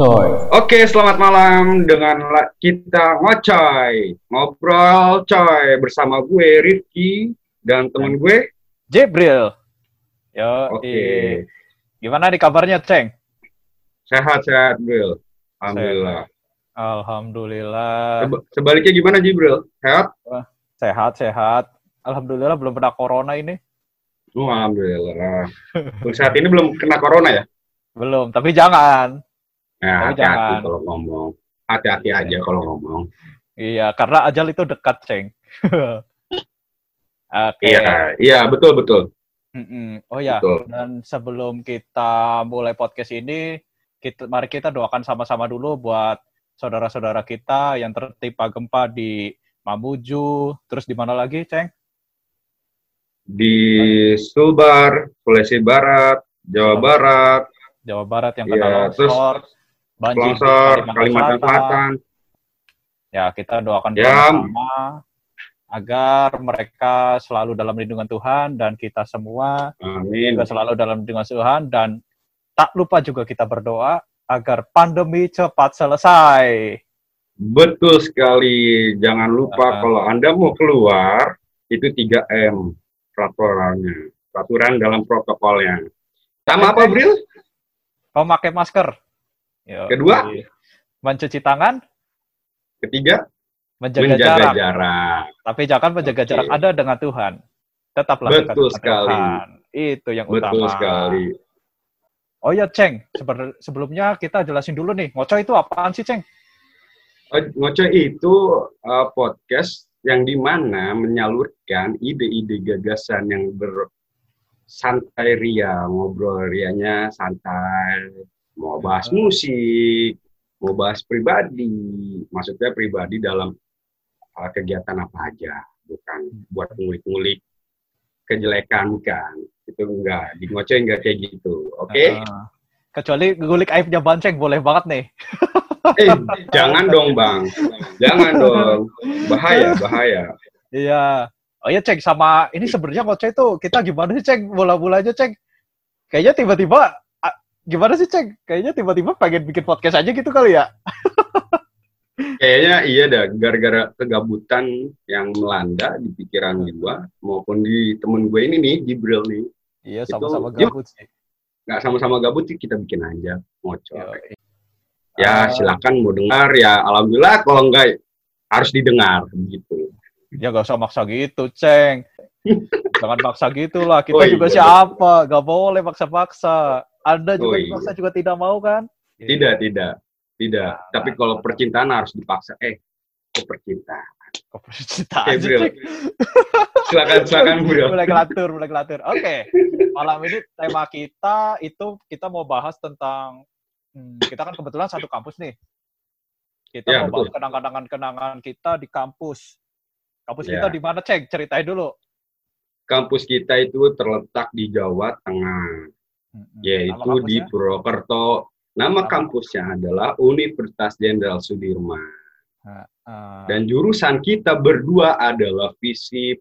Ngocoy. Oke, selamat malam dengan kita ngocoy. Ngobrol coy bersama gue Rifki dan temen gue. Jibril. Yo, Oke. gimana nih kabarnya, Ceng? Sehat-sehat, Bril. Alhamdulillah. Alhamdulillah. Seba- sebaliknya gimana, Jibril? Sehat? Sehat, sehat. Alhamdulillah belum pernah corona ini. Oh, alhamdulillah. Untuk saat ini belum kena corona ya? Belum, tapi jangan. Nah, hati-hati jangan. kalau ngomong. Hati-hati aja kalau ngomong. Iya, karena ajal itu dekat, Ceng. Oke. Iya, iya, betul, betul. Mm-mm. Oh ya, Betul. dan sebelum kita mulai podcast ini, kita mari kita doakan sama-sama dulu buat saudara-saudara kita yang tertimpa gempa di Mamuju, terus di mana lagi, Ceng? Di Sulbar, Sulawesi Barat, Jawa. Barat, Jawa Barat yang Iya, kena terus longsor, banjir di Longsor, Kalimantan Selatan. Ya, kita doakan Ya. bersama agar mereka selalu dalam lindungan Tuhan dan kita semua Amin. juga selalu dalam lindungan Tuhan dan tak lupa juga kita berdoa agar pandemi cepat selesai. Betul sekali. Jangan lupa Ah. kalau Anda mau keluar, itu 3M peraturannya. Peraturan dalam protokolnya. Sama apa, Bril? Memakai masker. Yo, Kedua? mencuci tangan, Ketiga, menjaga, menjaga jarak. jarak. Tapi jangan menjaga Oke. jarak Anda dengan Tuhan. Tetaplah dekat Betul sekali. Tuhan. Itu yang Betul utama. sekali. Oh ya, Ceng. Sebelumnya kita jelasin dulu nih. Ngoco itu apaan sih, Ceng? Oh, Ngoce itu uh, podcast yang di mana menyalurkan ide-ide gagasan yang bersantai ria, ngobrol rianya santai, mau bahas musik, mau bahas pribadi, maksudnya pribadi dalam uh, kegiatan apa aja, bukan buat ngulik-ngulik kejelekan kan, itu enggak, di Ngoce enggak kayak gitu, oke? Ah. kecuali ngulik aibnya Banceng, boleh banget nih. Eh, jangan dong bang, jangan dong, bahaya, bahaya. Iya. Oh iya, Ceng. Sama ini sebenarnya Ngoco itu kita gimana sih, Ceng? Bola-bolanya, Ceng. Kayaknya tiba-tiba, gimana sih, Ceng? Kayaknya tiba-tiba pengen bikin podcast aja gitu kali ya? Kayaknya iya dah, gara-gara kegabutan yang melanda di pikiran gua maupun di temen gue ini nih, Jibril nih. Iya, sama-sama gabut sih. Nggak sama-sama gabut sih, kita bikin aja, ngocok. Yoi. Ya, Ah, silakan mau dengar, ya alhamdulillah, kalau enggak harus didengar, gitu. Ya gak usah maksa gitu, Ceng. Jangan maksa gitu lah. Kita Oh, iya, juga betul. siapa? Gak boleh maksa-maksa. Anda juga Oh, iya. dipaksa juga tidak mau kan? Tidak, tidak, tidak. Nah, Tapi nah, kalau nah. percintaan harus dipaksa. Eh, kok percintaan? Kok percintaan Oke, Bril. Ceng? Silakan, silakan, Bril. mulai kelatur, mulai kelatur. Oke, malam ini tema kita itu kita mau bahas tentang hmm, kita kan kebetulan satu kampus nih. Kita Ya, mau bahas betul. kenangan-kenangan kita di kampus. Kampus Ya. kita di mana, Ceng? Ceritain dulu. Kampus kita itu terletak di Jawa Tengah. Hmm, yaitu di? Purwokerto. Nama kampusnya adalah Universitas Jenderal Sudirman. Dan jurusan kita berdua adalah FISIP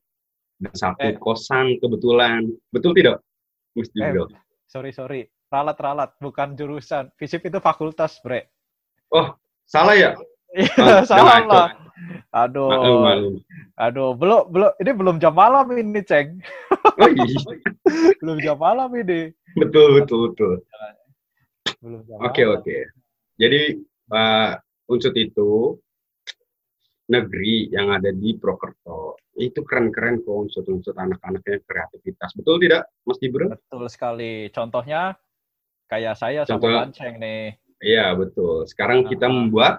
dan satu Eh. kosan kebetulan. Betul tidak? Mas eh, sorry, sorry. Ralat-ralat, bukan jurusan. FISIP itu fakultas, bre. Salah ya? Iya, Ah, salah lah. Aduh, Maklum, maklum. aduh, belum, belum, ini belum jam malam ini, Ceng. Oh, iya. Belum jam malam ini. betul, betul, betul. Belum jam Oke, malam. oke. Jadi, Pak Unsut itu negeri yang ada di Purwokerto. Itu keren-keren kok unsut-unsut anak-anaknya kreativitas. Betul tidak, Mas Jibril? Betul sekali. Contohnya kayak saya sama Contoh- Banceng nih, Iya, betul. Sekarang kita Ah. membuat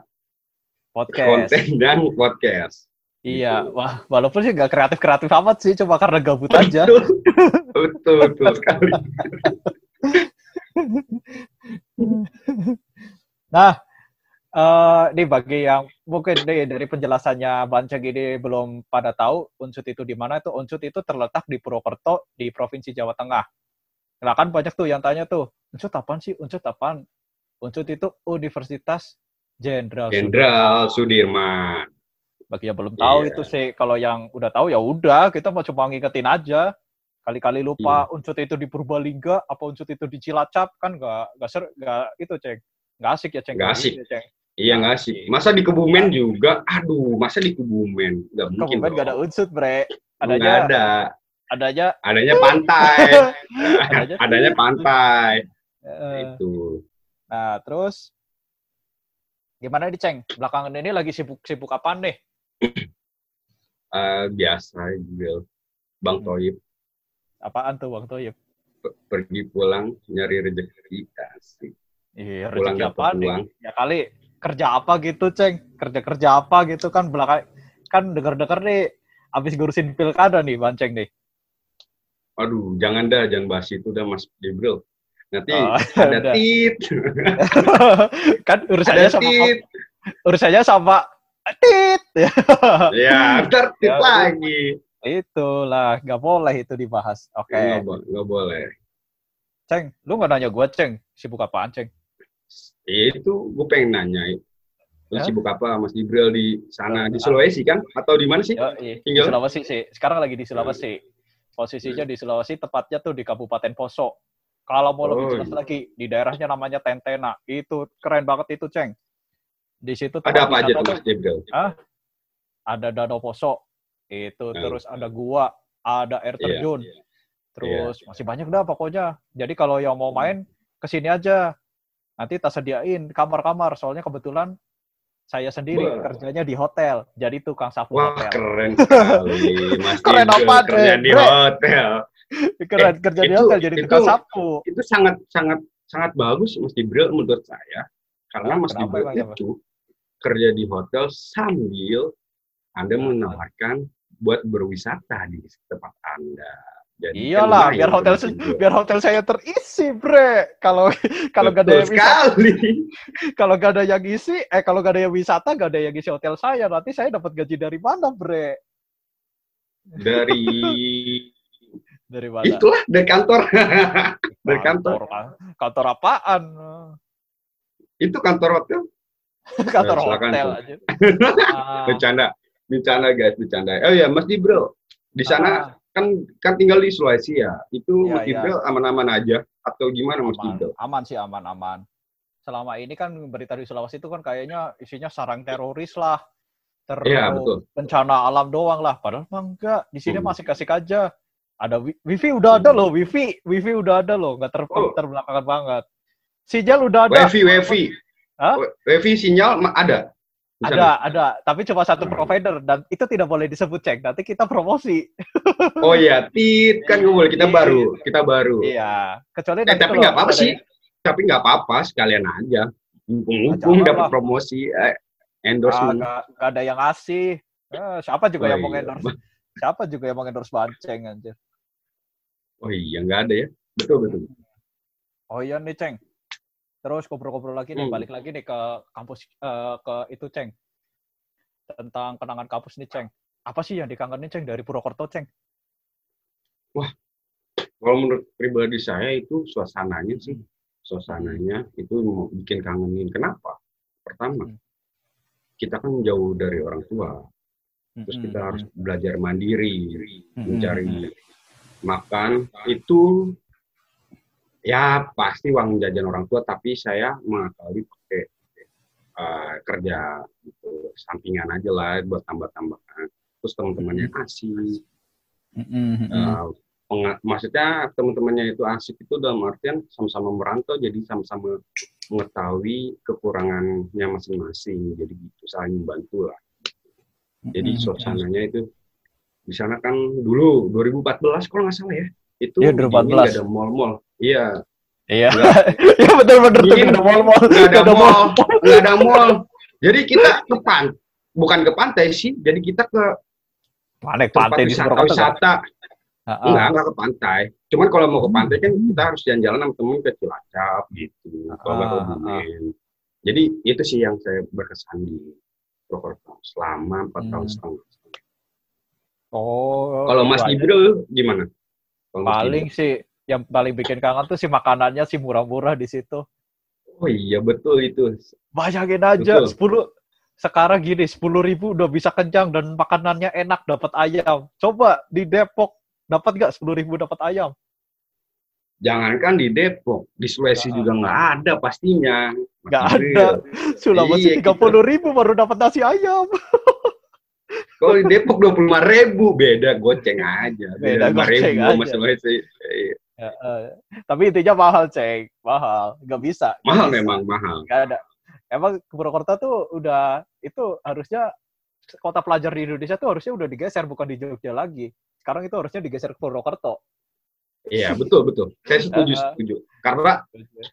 podcast. konten dan podcast. Iya, wah, walaupun sih nggak kreatif-kreatif amat sih, cuma karena gabut aja. Betul, betul, betul sekali. Nah, eh ini bagi yang mungkin nih dari penjelasannya Banceng ini belum pada tahu Unsut itu di mana itu Unsut itu terletak di Purwokerto di Provinsi Jawa Tengah. Nah kan banyak tuh yang tanya tuh, Unsut apaan sih? Unsut apaan? Unsut itu Universitas Jenderal Jenderal Sudirman. bagi yang belum tahu Iya. itu sih kalau yang udah tahu ya udah kita mau cuma ngingetin aja kali-kali lupa Iya. unsut itu di Purbalingga apa unsut itu di Cilacap kan nggak nggak ser nggak itu ceng Nggak asik ya, Ceng? Nggak asik. Ya, Ceng? Iya nggak sih. Masa di Kebumen juga, aduh, masa di Kebumen? Nggak mungkin. Kebumen nggak ada unsur, bre. Nggak Adanya, ada. adanya, Adanya pantai. adanya. Adanya pantai. Eh, Itu. Nah, terus gimana nih, Ceng? Belakangan ini lagi sibuk-sibuk apaan nih? Eh, biasa, Jibril. Bang Hmm. Toib Apaan tuh, Bang Toyib? pe- pergi pulang nyari rezeki asik. Iya, Pulang rezeki apaan nih? Ya kali kerja apa gitu, Ceng? Kerja-kerja apa gitu kan belakang kan denger-denger nih abis ngurusin pilkada nih, Bang Ceng nih. Aduh, jangan dah, jangan bahas itu dah Mas Jibril. Nanti Oh, ada udah. tit, kan urusannya ada sama tit. urusannya sama tit. Ya, ntar tit Ya, lagi. Itulah, nggak boleh itu dibahas. Oke, Nggak, bo- nggak boleh. Ceng, lu nggak nanya gue, Ceng, sibuk apaan, Ceng? Ya, itu gue pengen nanya. Lu Hah? sibuk apa Mas Jibril di sana? Di Ah. Sulawesi kan? Atau di mana sih? Yo, di Tinggal? Sulawesi sih. Sekarang lagi di Sulawesi. Posisinya di Sulawesi, tepatnya tuh di Kabupaten Poso. Kalau mau lebih jelas lagi, di daerahnya namanya Tentena. Itu keren banget itu, Ceng. Di situ Ada apa aja tuh Mas ada danau Poso. Itu Ah. terus ada gua, ada air Iya, terjun. iya. Terus masih banyak dah pokoknya. Jadi kalau yang mau main ke sini aja. Nanti tak sediain kamar-kamar. Soalnya kebetulan saya sendiri Wah. kerjanya di hotel. Jadi tukang sapu Wah, hotel. keren sekali Mas Keren Jibril apaan, kerja di Bre? hotel. Keren kerja di itu- hotel jadi itu- tukang sapu. Itu sangat sangat sangat bagus Mas Jibril menurut saya. Karena Mas kenapa Jibril ya, itu kerja di hotel sambil Anda menawarkan buat berwisata di tempat Anda. Jadi kan Iyalah, biar lumayan, hotel biar hotel saya terisi, bre. Kalau kalau gak ada yang sekali. kalau gak ada yang isi, eh kalau gak ada yang wisata, gak ada yang isi hotel saya. Nanti saya dapat gaji dari mana, bre? Dari Dari mana? itulah dari kantor. dari kantor. Kantor, kantor apaan? Itu kantor hotel. kantor silakan, hotel aja. Bercanda. Bercanda guys, bercanda. Oh ya, Mas Jibril. Di sana ah, kan kan tinggal di Sulawesi ya. Itu Iya, Mas iya. Aman-aman aja atau gimana Mas aman, Jibril? aman sih aman aman. Selama ini kan berita di Sulawesi itu kan kayaknya isinya sarang teroris lah. Terus Iya, betul. bencana alam doang lah. Padahal mah enggak. Di sini Hmm. masih kasih aja. Ada wi- wifi udah ada loh, wifi, wifi udah ada loh, nggak ter Oh. terbelakang banget. Sinyal udah ada. Wifi, wifi. Hah? Wifi sinyal ada. Di Ada, sana? ada, tapi cuma satu Hmm. provider dan itu tidak boleh disebut cek. Nanti kita promosi. Oh iya, tit kan nggak boleh kita baru, kita baru. Iya, kecuali Eh, tapi nggak apa-apa sih. Tapi nggak apa-apa, sekalian aja. Mumpung dapat promosi, eh, endorsement. nggak nggak ada yang ngasih. Eh, siapa juga Oh, yang mau iya. endorse? Siapa juga yang mau endorse banceng anjir. Oh iya, nggak ada ya. Betul betul. Oh iya nih, Ceng. Terus ngobrol-ngobrol lagi nih, Hmm. balik lagi nih ke kampus eh, ke itu, Ceng. Tentang kenangan kampus nih, Ceng. Apa sih yang dikangenin, Ceng, dari Purwokerto, Ceng? Kalau menurut pribadi saya itu suasananya sih, suasananya itu mau bikin kangenin. Kenapa? Pertama, Hmm. kita kan jauh dari orang tua, terus Mm-mm, kita harus belajar mandiri, mencari makan itu ya pasti uang jajan orang tua, tapi saya mengakali pakai eh, kerja gitu, sampingan aja lah buat tambah-tambahan. Terus teman-temannya asik, Mm-mm, mm-mm. Uh, maksudnya teman-temannya itu asik itu dalam artian sama-sama merantau jadi sama-sama mengetahui kekurangannya masing-masing jadi gitu saling membantu lah jadi Mm-mm. suasananya itu di sana kan dulu 2014 kalau nggak salah ya itu dingin, 2014. nggak ada mall-mall iya Iya. Nggak- Iya betul-betul tuh ada mall-mall. nggak ada mall nggak ada mall jadi kita ke pan bukan ke pantai sih jadi kita ke Mana tempat pantai di wisata wisata. Enggak, enggak ke pantai. Cuman kalau mau ke pantai kan kita harus jalan-jalan sama temen ke Cilacap gitu. Kalau nggak ke. Kebumen. Jadi itu sih yang saya berkesan di Purwokerto selama empat tahun Hmm. setengah. Oh. Kalau Mas aja. Jibril gimana? Kalau Mas paling sih yang paling bikin kangen tuh sih makanannya sih murah-murah di situ. Oh iya betul itu. Bayangin aja Betul. 10 sekarang gini 10 ribu udah bisa kenyang dan makanannya enak dapat ayam. Coba di Depok dapat nggak 10 ribu dapat ayam? Jangankan di Depok, di Sulawesi Ah. juga nggak ada pastinya. Nggak ada. Sulawesi Iya, tiga puluh ribu baru dapat nasi ayam. Kalau di Depok dua puluh lima ribu beda goceng aja. Beda lima goceng ribu aja. sama Sulawesi. Iya. Ya, eh, tapi intinya mahal, ceng. Mahal. Nggak bisa. Mahal bisa. memang mahal. Nggak ada. Emang Purwokerto tuh udah itu harusnya kota pelajar di Indonesia tuh harusnya udah digeser bukan di Jogja lagi. Sekarang itu harusnya digeser ke Purwokerto. Iya betul betul. Saya setuju Eh, eh. setuju. Karena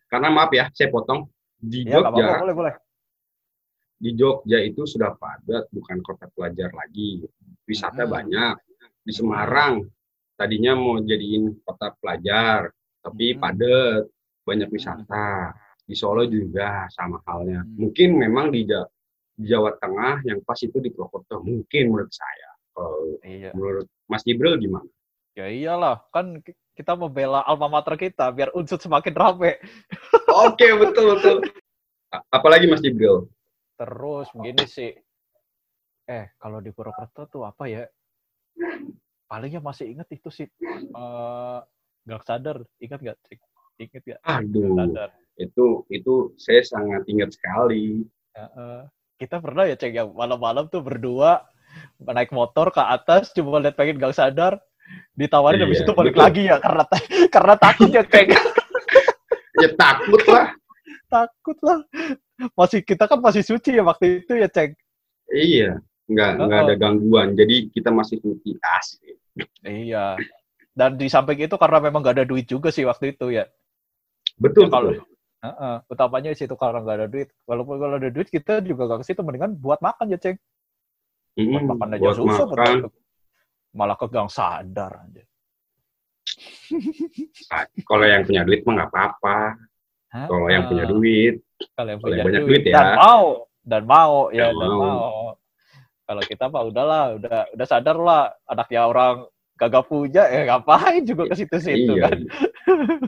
karena maaf ya saya potong di Ya, Jogja apa-apa, boleh, boleh. di Jogja itu sudah padat bukan kota pelajar lagi. Wisata Hmm. banyak. Di Semarang tadinya mau jadiin kota pelajar tapi Hmm. padat banyak wisata. Di Solo juga sama halnya. Hmm. Mungkin memang di, Ja- di Jawa Tengah yang pas itu di Purwokerto mungkin menurut saya. Iya. menurut Mas Jibril gimana? Ya iyalah, kan ki- kita membela alma mater kita biar unsur semakin rame. Oke betul betul. Apalagi Mas Jibril? Terus begini sih. Eh, kalau di Purwokerto tuh apa ya? Palingnya masih inget itu sih. eh Gang Sadar, ingat nggak? Cik? Ingat nggak? Gang Aduh, Sadar. itu itu saya sangat ingat sekali. Ya, eh, kita pernah ya cek yang malam-malam tuh berdua naik motor ke atas cuma lihat pengen Gang Sadar ditawarin habis Iya, itu balik betul. lagi ya karena karena takut ya cek Ya takut lah. takut lah masih kita kan masih suci ya waktu itu ya cek Iya, nggak nggak ada gangguan. Jadi kita masih suci asli. Iya. Dan di samping itu karena memang gak ada duit juga sih waktu itu ya. Betul Ya, kalau betul. Heeh, utamanya di situ karena gak ada duit. Walaupun kalau ada duit kita juga gak ke situ mendingan buat makan ya, Ceng. Buat Mm, makan aja buat susah makan. malah ke, malah ke gang sadar aja. Ah, Kalau yang punya duit mah nggak apa-apa. Kalau yang punya duit, kalau yang punya yang banyak duit, duit ya. dan mau dan mau ya Dan dan mau. mau. Kalau kita mah udahlah, udah udah sadar lah anaknya orang kagak punya ya ngapain juga ke situ-situ iya. kan.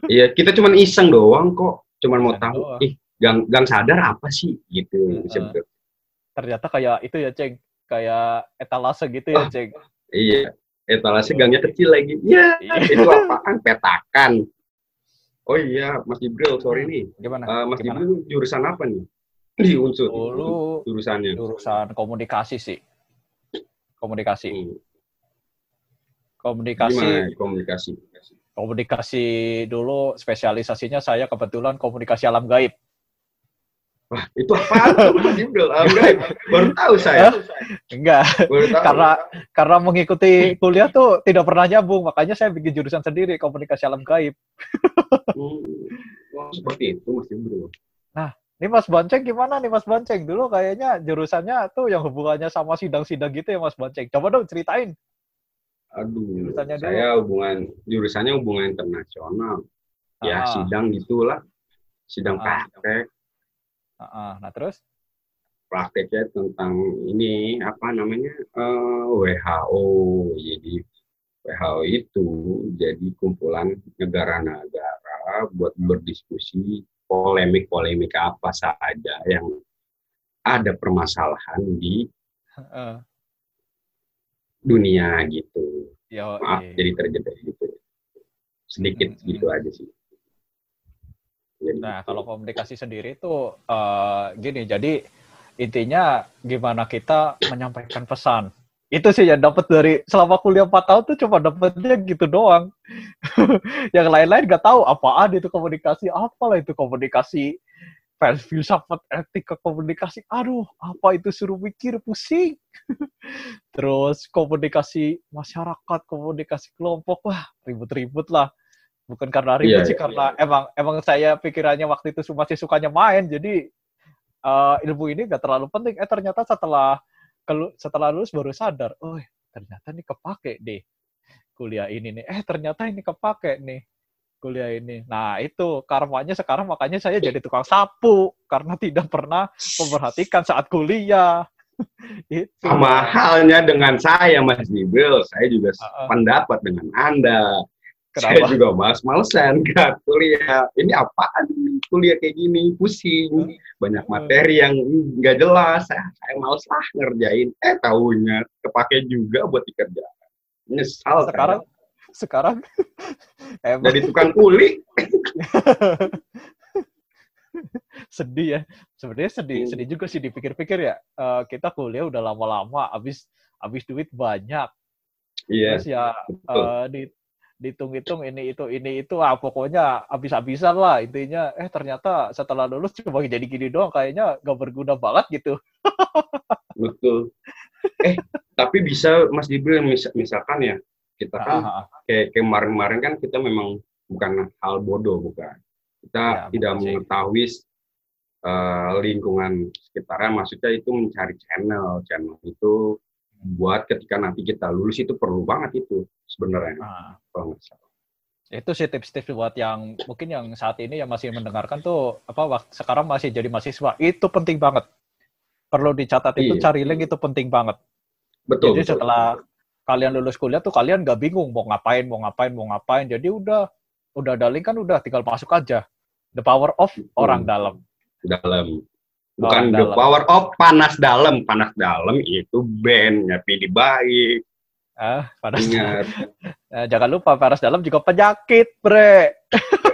Iya, kita cuman iseng doang kok. Cuman mau tahu, doang. ih, gang gang sadar apa sih gitu. Betul. Ternyata kayak itu ya, Ceng. Kayak etalase gitu ya, Ah. Ceng. Iya, etalase gangnya kecil lagi. Ya, Iya. itu apaan? Petakan. Oh iya, Mas Jibril, sorry nih. Gimana? Eh, Mas Gimana? Jibril jurusan apa nih? Di unsur Dulu jurusannya. jurusan komunikasi sih. Komunikasi. Hmm. Komunikasi. Gimana komunikasi? Komunikasi dulu spesialisasinya saya kebetulan komunikasi alam gaib. Wah, itu apa? Ah, enggak, baru tahu saya. Enggak, Baru tahu. karena karena mengikuti kuliah tuh tidak pernah nyambung, makanya saya bikin jurusan sendiri komunikasi alam gaib. Hmm. Oh, seperti itu Mas Jibril. Ini Mas Bonceng gimana nih Mas Bonceng? Dulu kayaknya jurusannya tuh yang hubungannya sama sidang-sidang gitu ya Mas Bonceng. Coba dong ceritain. Aduh, Jurusannya dulu. saya hubungan jurusannya hubungan internasional. Ya, Ah, sidang gitulah. Sidang Ah. praktek. ah, ah. Nah terus? Prakteknya tentang ini apa namanya? eh, WHO. Jadi WHO itu jadi kumpulan negara-negara buat berdiskusi polemik-polemik apa saja yang ada permasalahan di Heeh. dunia gitu. Yo, Maaf, iya. jadi terjebak gitu. Sedikit Mm, mm, gitu aja sih. Jadi Nah, gitu. kalau komunikasi sendiri itu eh, gini, jadi intinya gimana kita menyampaikan pesan. Itu sih yang dapat dari selama kuliah 4 tahun tuh cuma dapetnya gitu doang. yang lain-lain nggak tahu apaan itu komunikasi, apalah itu komunikasi, filsafat etika komunikasi. Aduh, apa itu suruh mikir pusing. Terus komunikasi masyarakat, komunikasi kelompok, wah ribut-ribut lah. Bukan karena ribut Iya, sih, iya, karena emang emang saya pikirannya waktu itu masih sukanya main, jadi eh, ilmu ini nggak terlalu penting. Eh ternyata setelah kelu- setelah lulus baru sadar, oh ternyata ini kepake deh kuliah ini nih. Eh ternyata ini kepake nih kuliah ini. Nah itu karmanya sekarang makanya saya jadi tukang sapu karena tidak pernah memperhatikan saat kuliah. itu. sama halnya dengan saya Mas Jibril, saya juga Ah, ah. pendapat dengan Anda. Saya Kenapa? juga males-malesan kan kuliah. Ini apaan kuliah kayak gini, pusing. Banyak Hmm. materi yang nggak jelas. Saya, saya males lah ngerjain. Eh tahunya kepake juga buat dikerjakan. Nyesal Sekarang sekarang saya. emang jadi tukang kuli. sedih ya. Sebenarnya sedih, Hmm. sedih juga sih dipikir-pikir ya. Eh, kita kuliah udah lama-lama, habis habis duit banyak. Iya, Terus ya betul. eh, di dihitung-hitung ini itu ini itu ah pokoknya habis-habisan lah intinya eh ternyata setelah lulus cuma jadi gini doang kayaknya gak berguna banget gitu Betul. Eh, tapi bisa Mas Jibril mis- misalkan ya, kita kan Ah, ah, ah. kayak kemarin-kemarin kan kita memang bukan hal bodoh bukan. Kita Ya, tidak betul mengetahui eh, lingkungan sekitarnya, maksudnya itu mencari channel. Channel itu buat ketika nanti kita lulus itu perlu banget itu sebenarnya Ah. kalau nggak salah. itu sih tips-tips buat yang mungkin yang saat ini yang masih mendengarkan tuh apa wak- sekarang masih jadi mahasiswa itu penting banget perlu dicatat itu Iya. cari link itu penting banget Betul. jadi betul. setelah kalian lulus kuliah tuh kalian nggak bingung mau ngapain mau ngapain mau ngapain jadi udah udah ada link kan udah tinggal masuk aja the power of orang dalam dalam bukan the dalam. power of panas dalam. Panas dalam itu bandnya pilih baik. Ah panas ingat. Eh, jangan lupa panas dalam juga penyakit bre.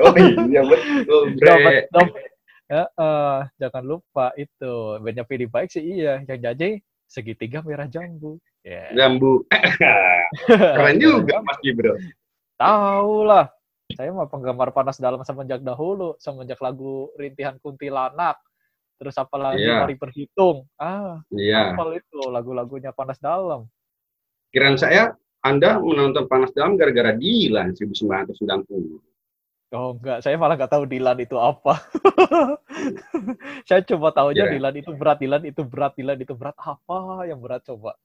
Oh iya betul bre. Dapat ya, eh, jangan lupa itu. Bandnya pilih baik sih iya. Yang jadi segitiga merah jambu. Ya jambu. Keren juga mas Gibran. Tahu lah saya mah penggemar panas dalam semenjak dahulu semenjak lagu rintihan kuntilanak terus apalagi Iya. mari berhitung ah iya. hafal itu lagu-lagunya panas dalam. Kiraan saya anda menonton panas dalam gara-gara Dilan 1990 oh enggak. Saya malah nggak tahu Dilan itu apa. Saya coba tahunya Kira- Dilan itu berat Dilan itu berat Dilan itu berat. Apa yang berat coba?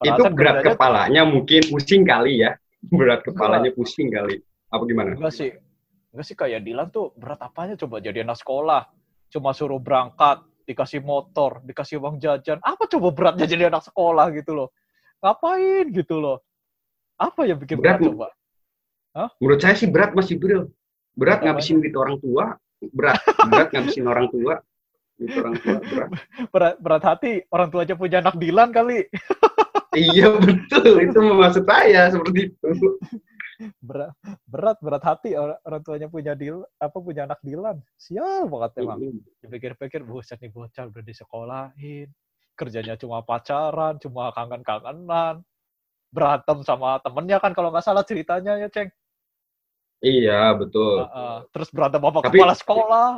Itu Perasaan berat kerjanya- kepalanya mungkin pusing kali ya. Berat kepalanya pusing kali. Apa gimana? Enggak sih. Enggak sih kayak Dilan tuh berat apanya coba? Jadi anak sekolah. Cuma suruh berangkat, dikasih motor, dikasih uang jajan. Apa coba beratnya jadi anak sekolah gitu loh. Ngapain gitu loh. Apa yang bikin berat, Berat, coba? menurut saya sih berat mas Jibril berat Berat ngabisin duit orang tua berat berat ngabisin orang tua duit orang tua berat Berat, berat hati orang tua aja punya anak Dilan kali. iya betul itu maksud saya seperti itu Berat, berat, berat hati orang, orang tuanya punya Dil, apa punya anak Dilan. Sial banget emang. Dipikir-pikir, buset nih bocah udah disekolahin. Kerjanya cuma pacaran, cuma kangen-kangenan. Berantem sama temennya kan kalau nggak salah ceritanya ya, Ceng. iya betul Heeh. terus berantem sama Tapi- kepala sekolah.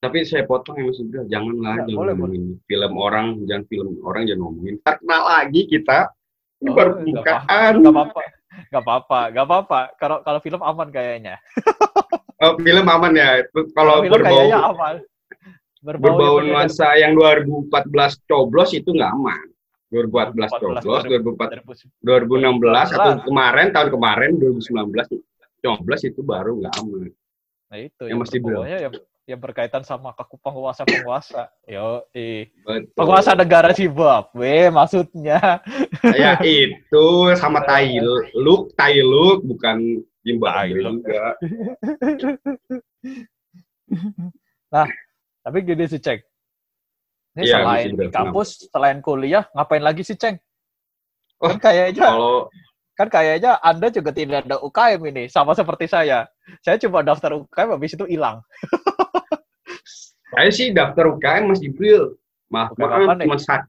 tapi saya potong ya mas Jibril janganlah Ya, jangan boleh, ngomongin film orang jangan film orang jangan ngomongin Ntar lagi kita ini Oh, baru Gak apa-apa. Gak apa-apa, gak apa-apa. Kalau kalau film aman kayaknya. oh, film aman ya kalau film berbau kayaknya aman. berbau yang nuansa yang 2014 coblos itu nggak aman 2014 coblos 2004 2016 atau kemarin tahun kemarin 2019 coblos itu baru nggak aman Nah itu yang yang mesti bilang. pokoknya yang yang berkaitan sama ke penguasa-penguasa. Yo, eh. Betul. Penguasa negara Zimbabwe maksudnya. ya itu sama Tailuk Tailuk bukan Zimbabwe juga Tapi gini sih, Ceng. Ini Iya, selain di kampus, selain kuliah, ngapain lagi sih, Ceng? Oh, kan kayaknya kalau kan kayaknya Anda juga tidak ada UKM ini, sama seperti saya. Saya coba daftar UKM habis itu hilang. saya sih daftar UKM Mas Jibril maaf UKM maaf cuma satu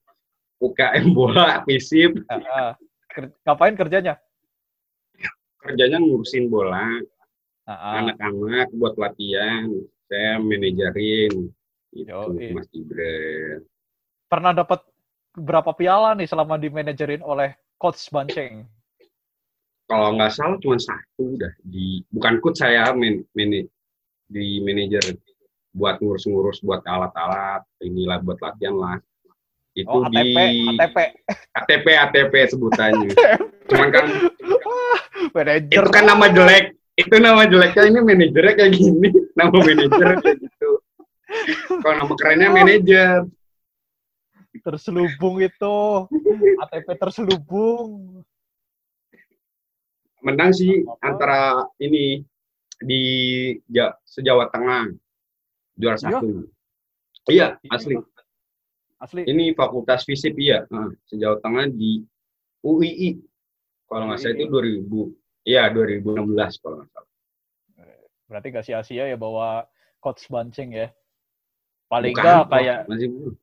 UKM bola fisip Heeh. Ker- ngapain kerjanya? kerjanya ngurusin bola Heeh. anak-anak buat latihan saya manajerin itu Yoi. Mas Jibril Pernah dapat berapa piala nih selama di manajerin oleh Coach Banceng? kalau nggak salah cuma satu udah di bukan coach saya men, mani- di manajer buat ngurus-ngurus buat alat-alat inilah buat latihan lah itu Oh, di ATP, ATP. ATP ATP sebutannya cuman kan Manajer. itu kan nama jelek itu nama jeleknya ini manajernya kayak gini nama manajer kayak gitu kalau nama kerennya manajer terselubung itu. ATP terselubung. menang sih Apa? antara ini di Ja- sejawa Tengah juara Iya? satu iya asli Asli. ini fakultas fisip iya Nah, sejawa Tengah di UII kalau nggak salah itu 2000 iya 2016 kalau nggak salah Berarti gak sia-sia ya bawa Coach Banceng ya. Paling Pak. kayak masih belum.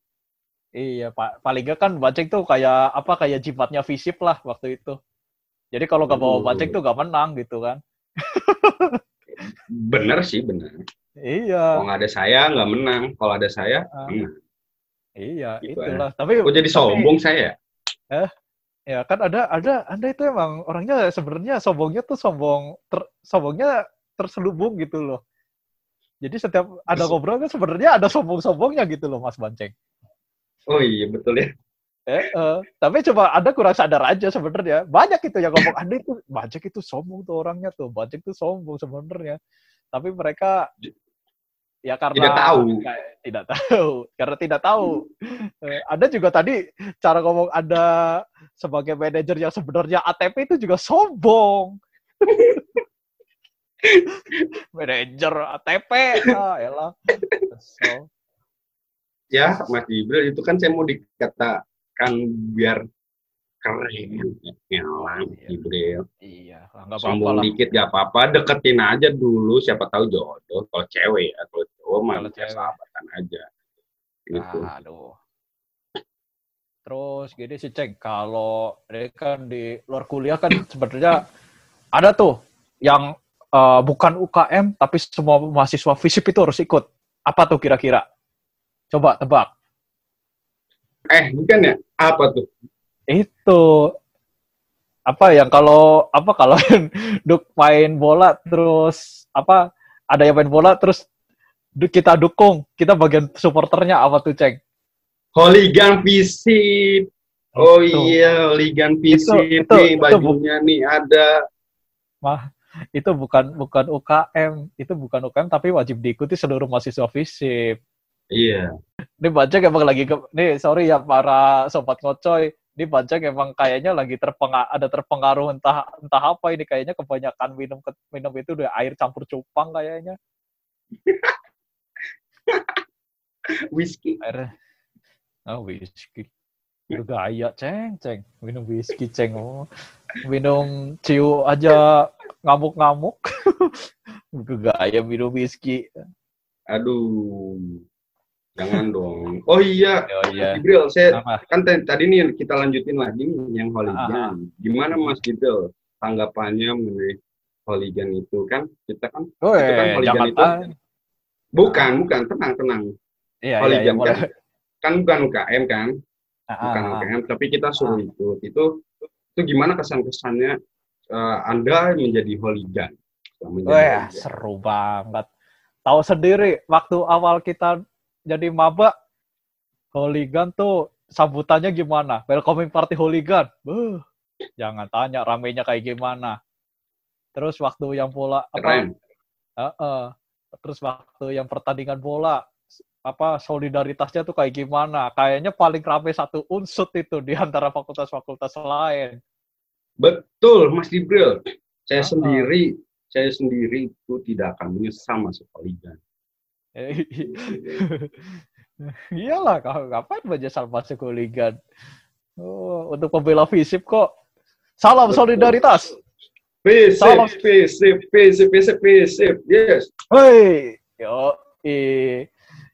iya, Pak. Paling enggak kan Banceng tuh kayak apa kayak jimatnya Visip lah waktu itu. Jadi kalau nggak bawa. Banceng tuh nggak menang gitu kan. Bener sih, bener. Iya. Kalau nggak ada saya, nggak menang. Kalau ada saya, menang. Iya, Gitu itulah. Tapi Kok jadi tapi- sombong saya? Ya kan ada ada Anda itu emang orangnya sebenarnya sombongnya tuh sombong ter, sombongnya terselubung gitu loh. Jadi setiap ada ngobrol kan sebenarnya ada sombong-sombongnya gitu loh Mas Banceng. Oh iya, betul ya. Eh, eh, tapi coba Anda kurang sadar aja sebenarnya. Banyak itu yang ngomong Anda itu Banceng itu sombong tuh orangnya tuh. Banceng itu sombong sebenarnya. Tapi mereka ya karena Tidak tahu. kayak- tidak tahu karena tidak tahu. Eh, Anda juga tadi cara ngomong Anda sebagai manajer yang sebenarnya ATP itu juga sombong. manajer ATP, ah, elah. Kesel. Ya, Mas Jibril, itu kan saya mau dikatakan biar keren. Ya, Mas Iya. Jibril. Iya, lah, nggak apa-apa Sombong lah. dikit gak apa-apa, deketin aja dulu, siapa tahu jodoh. Kalau cewek ya, kalau cowok mah Kalau ya cewek. sahabatan aja. Gitu. Aduh. Terus gini sih Ceng, kalau ini kan di luar kuliah kan sebenarnya ada tuh yang eh, bukan UKM tapi semua mahasiswa FISIP itu harus ikut. Apa tuh kira-kira? Coba tebak. Eh, bukan ya? Apa tuh? Itu apa yang kalau apa kalau duk main bola terus apa ada yang main bola terus kita dukung, kita bagian supporternya apa tuh Ceng? Holigan Visip. Oh Itu. iya, Holigan Visip itu- nih, itu bu- bajunya nih ada. itu bukan bukan UKM, itu bukan UKM tapi wajib diikuti seluruh mahasiswa FISIP. Iya. Ini Bajang emang lagi ke, nih sorry ya para sobat ngocoy, ini Bajang emang kayaknya lagi terpengaruh ada terpengaruh entah entah apa ini kayaknya kebanyakan minum ke- minum itu udah air campur cupang kayaknya. Whisky. Air Oh, whisky. Itu gaya, ceng, ceng. Minum whisky, ceng. Oh. Minum ciu aja ngamuk-ngamuk. Itu gaya minum whisky. Aduh. Jangan dong. Oh iya, Oh iya. Jibril, saya Apa? kan tadi nih kita lanjutin lagi nih yang Ah, Holigan. Gimana Mas Jibril tanggapannya mengenai Holigan itu kan kita kan Oh, Itu kan eh, hooligan jangan itu- ah. bukan bukan tenang tenang Iya, iya, iya, Holigan boleh. kan kan bukan UKM kan Ah, bukan ah, ah. UKM tapi kita suruh ikut itu itu gimana kesan kesannya Anda menjadi Holigan Menjadi Wah, hooligan. seru banget. Tahu sendiri, waktu awal kita jadi maba, hooligan tuh sambutannya gimana? Welcoming party hooligan. Buh, jangan tanya ramenya kayak gimana. Terus waktu yang bola apa? keren Heeh. Terus waktu yang pertandingan bola apa solidaritasnya tuh kayak gimana? Kayaknya paling rame satu unsut itu di antara fakultas-fakultas lain. betul Mas Jibril saya Ah. sendiri saya sendiri itu tidak akan menyesal masuk Holigan Eh, Iyalah, kau ngapain menyesal masuk hooligan? Oh, untuk pembela FISIP kok. Salam solidaritas. Visip, Salam. visip, visip, visip, visip, yes. Hei, yo, i-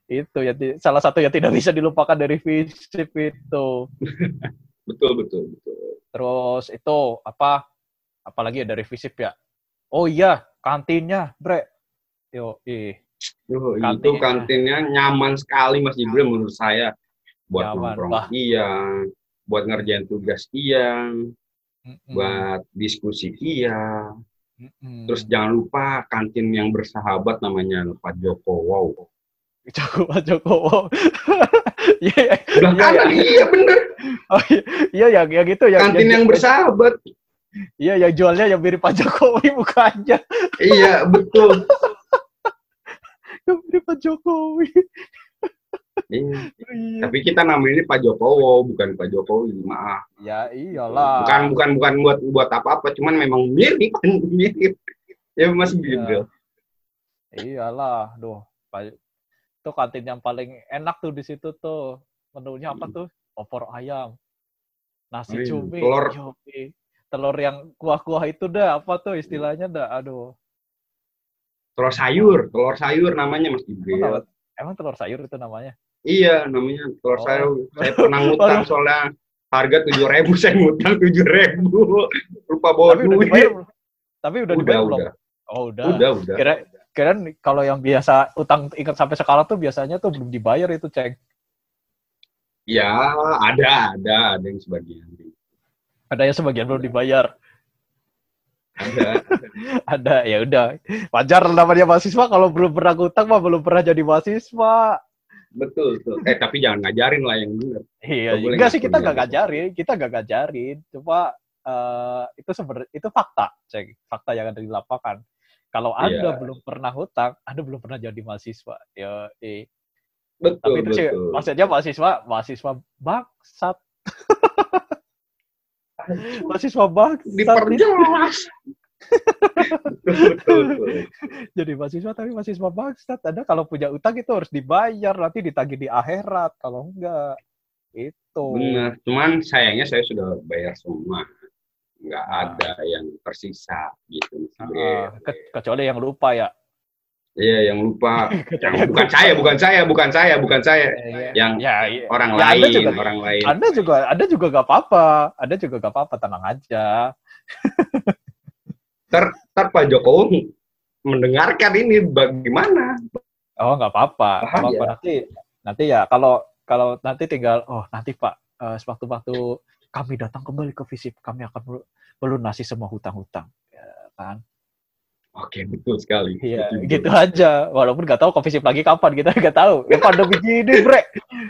itu ya salah satu yang tidak bisa dilupakan dari FISIP itu. Betul, betul, betul. Terus itu apa? Apalagi ya dari FISIP ya? Oh iya, kantinnya, Bre. Yo, ih. Yuh, itu Kantinnya. kantinnya nyaman sekali Mas Jibril menurut saya. Buat Nyaman, nongkrong bah. iya, buat ngerjain tugas iya, Mm-mm, buat diskusi iya. mm-mm. Terus jangan lupa kantin yang bersahabat namanya Pak Joko. Wow. Joko Pak Jokowo. Iya, Udah Iya, kanan, iya. iya bener. Oh iya, iya yang yang itu yang Kantin yang bersahabat. Iya, yang jualnya yang mirip Pak Jokowi bukannya. Iya, betul. Mirip Pak Jokowi. Iya. Iya. Tapi kita namanya ini Pak Jokowo, bukan Pak Jokowi. Maaf. Ya iyalah. Bukan bukan bukan buat buat apa-apa, cuman memang mirip, mirip. Ya Mas Iya. Jibril. Iyalah, duh. Pak itu kantin yang paling enak tuh di situ tuh. Menunya apa tuh? Opor ayam. Nasi cumi. telur. Telur yang kuah-kuah itu dah, apa tuh istilahnya dah. Aduh. Telur sayur, telur sayur namanya Mas Jibril. nama- Emang telur sayur itu namanya? Iya, namanya telur Oh. sayur. Saya pernah ngutang soalnya harga tujuh ribu, saya ngutang tujuh ribu. Lupa bawa Tapi udah duit. dibayar belum? Tapi udah, Udah, dibayar belum? udah, Oh, udah. udah, udah. Kira kira kalau yang biasa utang ingat sampai sekarang tuh biasanya tuh belum dibayar itu, Ceng. Ya, ada, ada, ada yang sebagian. Ada yang sebagian belum dibayar. Ada. Ada, ya udah. Wajar namanya mahasiswa kalau belum pernah ngutang mah belum pernah jadi mahasiswa. Betul, betul. Eh, tapi jangan ngajarin lah yang benar. Iya, enggak sih kita nggak ngajarin, kita nggak ngajarin. Cuma eh, itu sebenarnya itu fakta, cek fakta yang ada di lapangan. Kalau anda Iya. belum pernah hutang, anda belum pernah jadi mahasiswa. Ya, eh. Betul, tapi itu sih betul. maksudnya mahasiswa, mahasiswa bangsat, mahasiswa bangsat. Diperjelas. Jadi mahasiswa tapi mahasiswa bangsat. Anda kalau punya utang itu harus dibayar, nanti ditagih di akhirat. Kalau enggak, itu. Benar. Cuman sayangnya saya sudah bayar semua. Nggak ada yang tersisa gitu. Ah, ke- kecuali yang lupa ya. Iya, yang lupa. yang bukan saya, bukan saya, bukan saya, bukan saya. Yang Ya, iya. orang Ya, Anda lain, juga- orang lain. Anda juga, Anda juga gak apa-apa. Anda juga gak apa-apa, tenang aja. Ntar Pak Jokowi mendengarkan ini bagaimana? Oh, nggak apa-apa. Bahaya. apa-apa. Nanti, nanti ya kalau kalau nanti tinggal, oh nanti Pak, eh, sewaktu-waktu kami datang kembali ke visip, kami akan melu- melunasi semua hutang-hutang. Ya, kan? Oke, betul sekali. Iya, Betul, betul. gitu aja. Walaupun nggak tahu ke visip lagi kapan, kita nggak tahu. Ya pandemi gini, bre.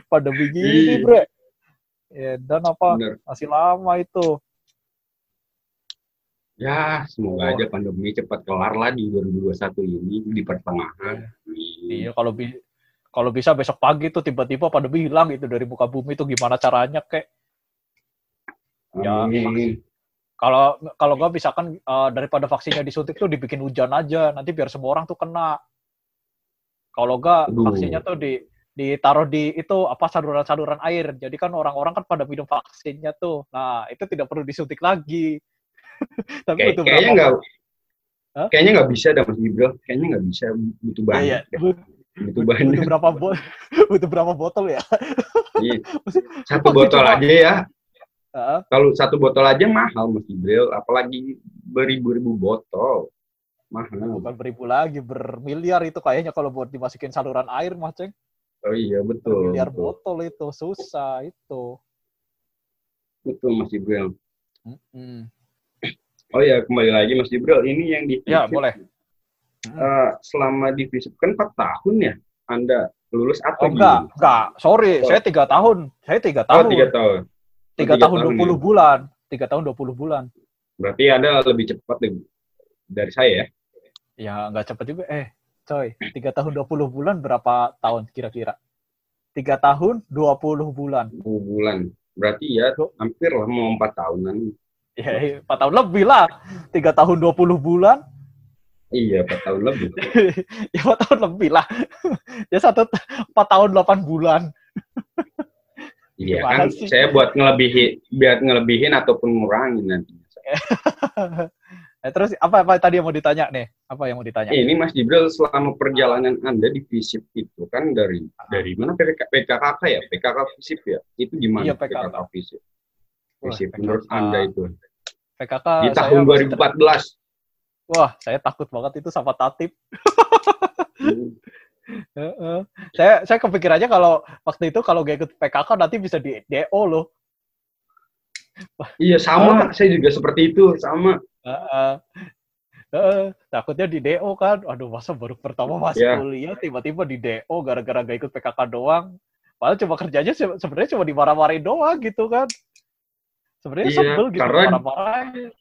Pandemi gini, Iya. bre. Ya, dan apa, Bener. masih lama itu. Ya, semoga Oh. aja pandemi cepat kelar lah di 2021 ini di pertengahan. Iya, kalau bi kalau bisa besok pagi tuh tiba-tiba pandemi hilang itu dari muka bumi itu gimana caranya kek? Ya, Amin. Kalau kalau nggak misalkan eh, daripada vaksinnya disuntik tuh dibikin hujan aja, nanti biar semua orang tuh kena. Kalau Aduh. vaksinnya tuh di ditaruh di itu apa saluran-saluran air. Jadi kan orang-orang kan pada minum vaksinnya tuh. Nah, itu tidak perlu disuntik lagi. Tapi Kayak- butuh kayaknya nggak Hah? kayaknya nggak bisa dah Mas Gibral. Kayaknya nggak bisa butuh Iya, iya. banyak. But- Butuh butuh banyak. berapa bo- butuh berapa botol ya? Iya. Satu botol cuma- aja ya. Heeh. Kalau satu botol aja mahal Mas Gibral, apalagi beribu-ribu botol. Mahal. bukan beribu lagi, bermiliar itu kayaknya kalau buat dimasukin saluran air, Mas Ceng. Oh iya betul. Betul, botol itu, susah itu. betul Mas Gibral. Mm-mm. Oh ya kembali lagi Mas Gibral, ini yang di Ya, boleh. eh, selama di Visip kan 4 tahun ya Anda lulus Oh, atau enggak, enggak. Sorry, Oh. saya tiga tahun. Saya tiga Oh, tahun. tiga tahun. Tiga tiga tahun tahun dua puluh ya. bulan. Tiga tahun dua puluh bulan. Berarti Anda lebih cepat dari, saya ya? Ya, nggak cepet juga. Eh, coy. Tiga tahun dua puluh bulan berapa tahun kira-kira? Tiga tahun dua puluh bulan. 10 bulan. Berarti ya hampir lah mau 4 tahunan. Ya, empat tahun lebih lah. Tiga tahun dua puluh bulan. Iya, 4 tahun lebih. ya, empat tahun lebih lah. ya, satu, empat tahun delapan bulan. Iya Gimana kan, sih? saya buat ngelebihin, biar ngelebihin ataupun ngurangin nanti. Eh, terus apa apa tadi yang mau ditanya nih? Apa yang mau ditanya? Ini Mas Jibril selama perjalanan Anda di FISIP itu kan dari dari mana PK, PKKK ya? PKK FISIP ya? Itu gimana Iya, PKK. PKK FISIP? Wah, FISIP PKK. menurut Anda itu PKK di tahun masih ter- 2014. Wah, saya takut banget itu sama Tatip. Heeh. Saya saya kepikirannya kalau waktu itu kalau gak ikut PKK nanti bisa di DO loh. Iya sama, saya juga seperti itu sama. Heeh. Heeh. takutnya di DO kan. Aduh, masa baru pertama masuk Iya. kuliah tiba-tiba di DO gara-gara gak ikut PKK doang. Padahal cuma kerjanya se- sebenarnya cuma dimarah-marahin doang gitu kan. Sebenarnya Iya, sebel gitu karena- marah-marahin.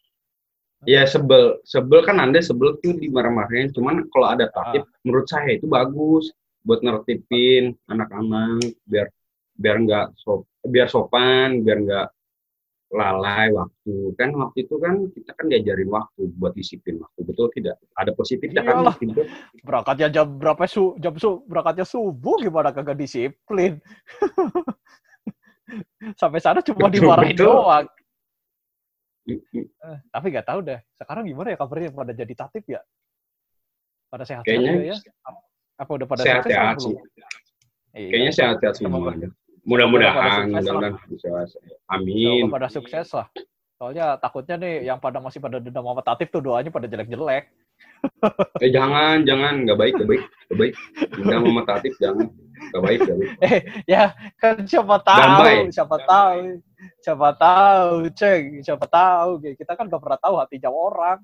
Ya sebel, sebel kan Anda sebel tuh dimarah-marahin. Cuman kalau ada Ah. tatip, menurut saya itu bagus buat nertipin anak-anak biar biar nggak sop, biar sopan, biar nggak lalai waktu. Kan waktu itu kan kita kan diajarin waktu buat disiplin waktu. Betul tidak? Ada positifnya kan? Iyalah. Mas Gibran? Berangkatnya jam berapa su jam su berangkatnya subuh gimana kagak disiplin. Sampai sana cuma Betul, dimarahin betul. doang. Eh, tapi nggak tahu deh. Sekarang gimana ya kabarnya pada jadi tatip ya? Pada sehat-sehat Kayaknya ya? Apa udah pada sehat-sehat sukses apa sih. Iya. Kayaknya sehat-sehat semua. Mudah-mudahan, mudah-mudahan. Amin. Pada sukses lah. Soalnya takutnya nih yang pada masih pada dendam sama Tatif tuh doanya pada jelek-jelek. eh jangan, jangan, nggak baik, nggak baik, nggak baik. Dendam sama Tatif jangan, nggak baik, baik. Eh ya kan siapa tahu, siapa tahu, siapa tahu, ceng, siapa tahu. Kita kan gak pernah tahu hati jauh orang.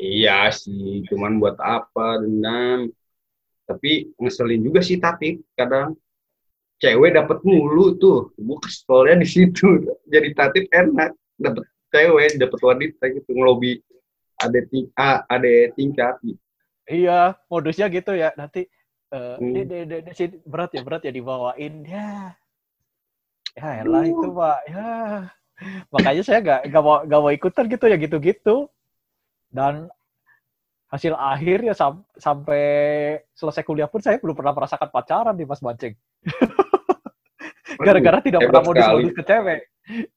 iya sih, cuman buat apa dendam? Tapi ngeselin juga sih Tatif kadang cewek dapat mulu tuh gue keselnya di situ jadi tatip enak dapat cewek dapat wanita gitu ngelobi ada ting ada tingkat gitu. iya modusnya gitu ya nanti uh, hmm. de, de, de, de, berat ya berat ya dibawain ya ya elah itu pak ya makanya saya gak, gak mau gak mau ikutan gitu ya gitu gitu dan hasil akhir ya sam sampai selesai kuliah pun saya belum pernah merasakan pacaran di Mas Bancing. Gara-gara tidak pernah modus-modus ke cewek.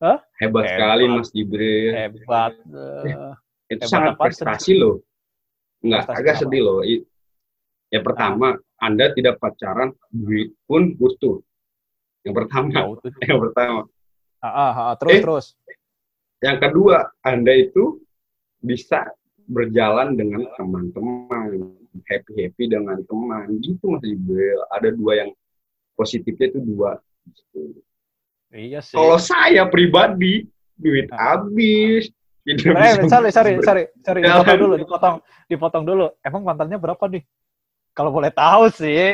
Hah? Hebat, hebat sekali Mas Jibril. Hebat. Uh, itu hebat sangat prestasi loh. Enggak, prestasi agak apa? sedih loh. Ya pertama, ah. Anda tidak pacaran, duit pun butuh. Yang pertama. Oh, yang pertama. Ah, ah, ah, terus, eh, terus. Yang kedua, Anda itu bisa berjalan dengan teman-teman, happy-happy dengan teman. Gitu Mas Jibril. Ada dua yang positifnya itu dua Iya sih. Kalau saya pribadi duit nah. habis. Eh, sorry, sorry, sorry, sorry, dipotong dulu, dipotong, dipotong dulu. Emang mantannya berapa nih? Kalau boleh tahu sih.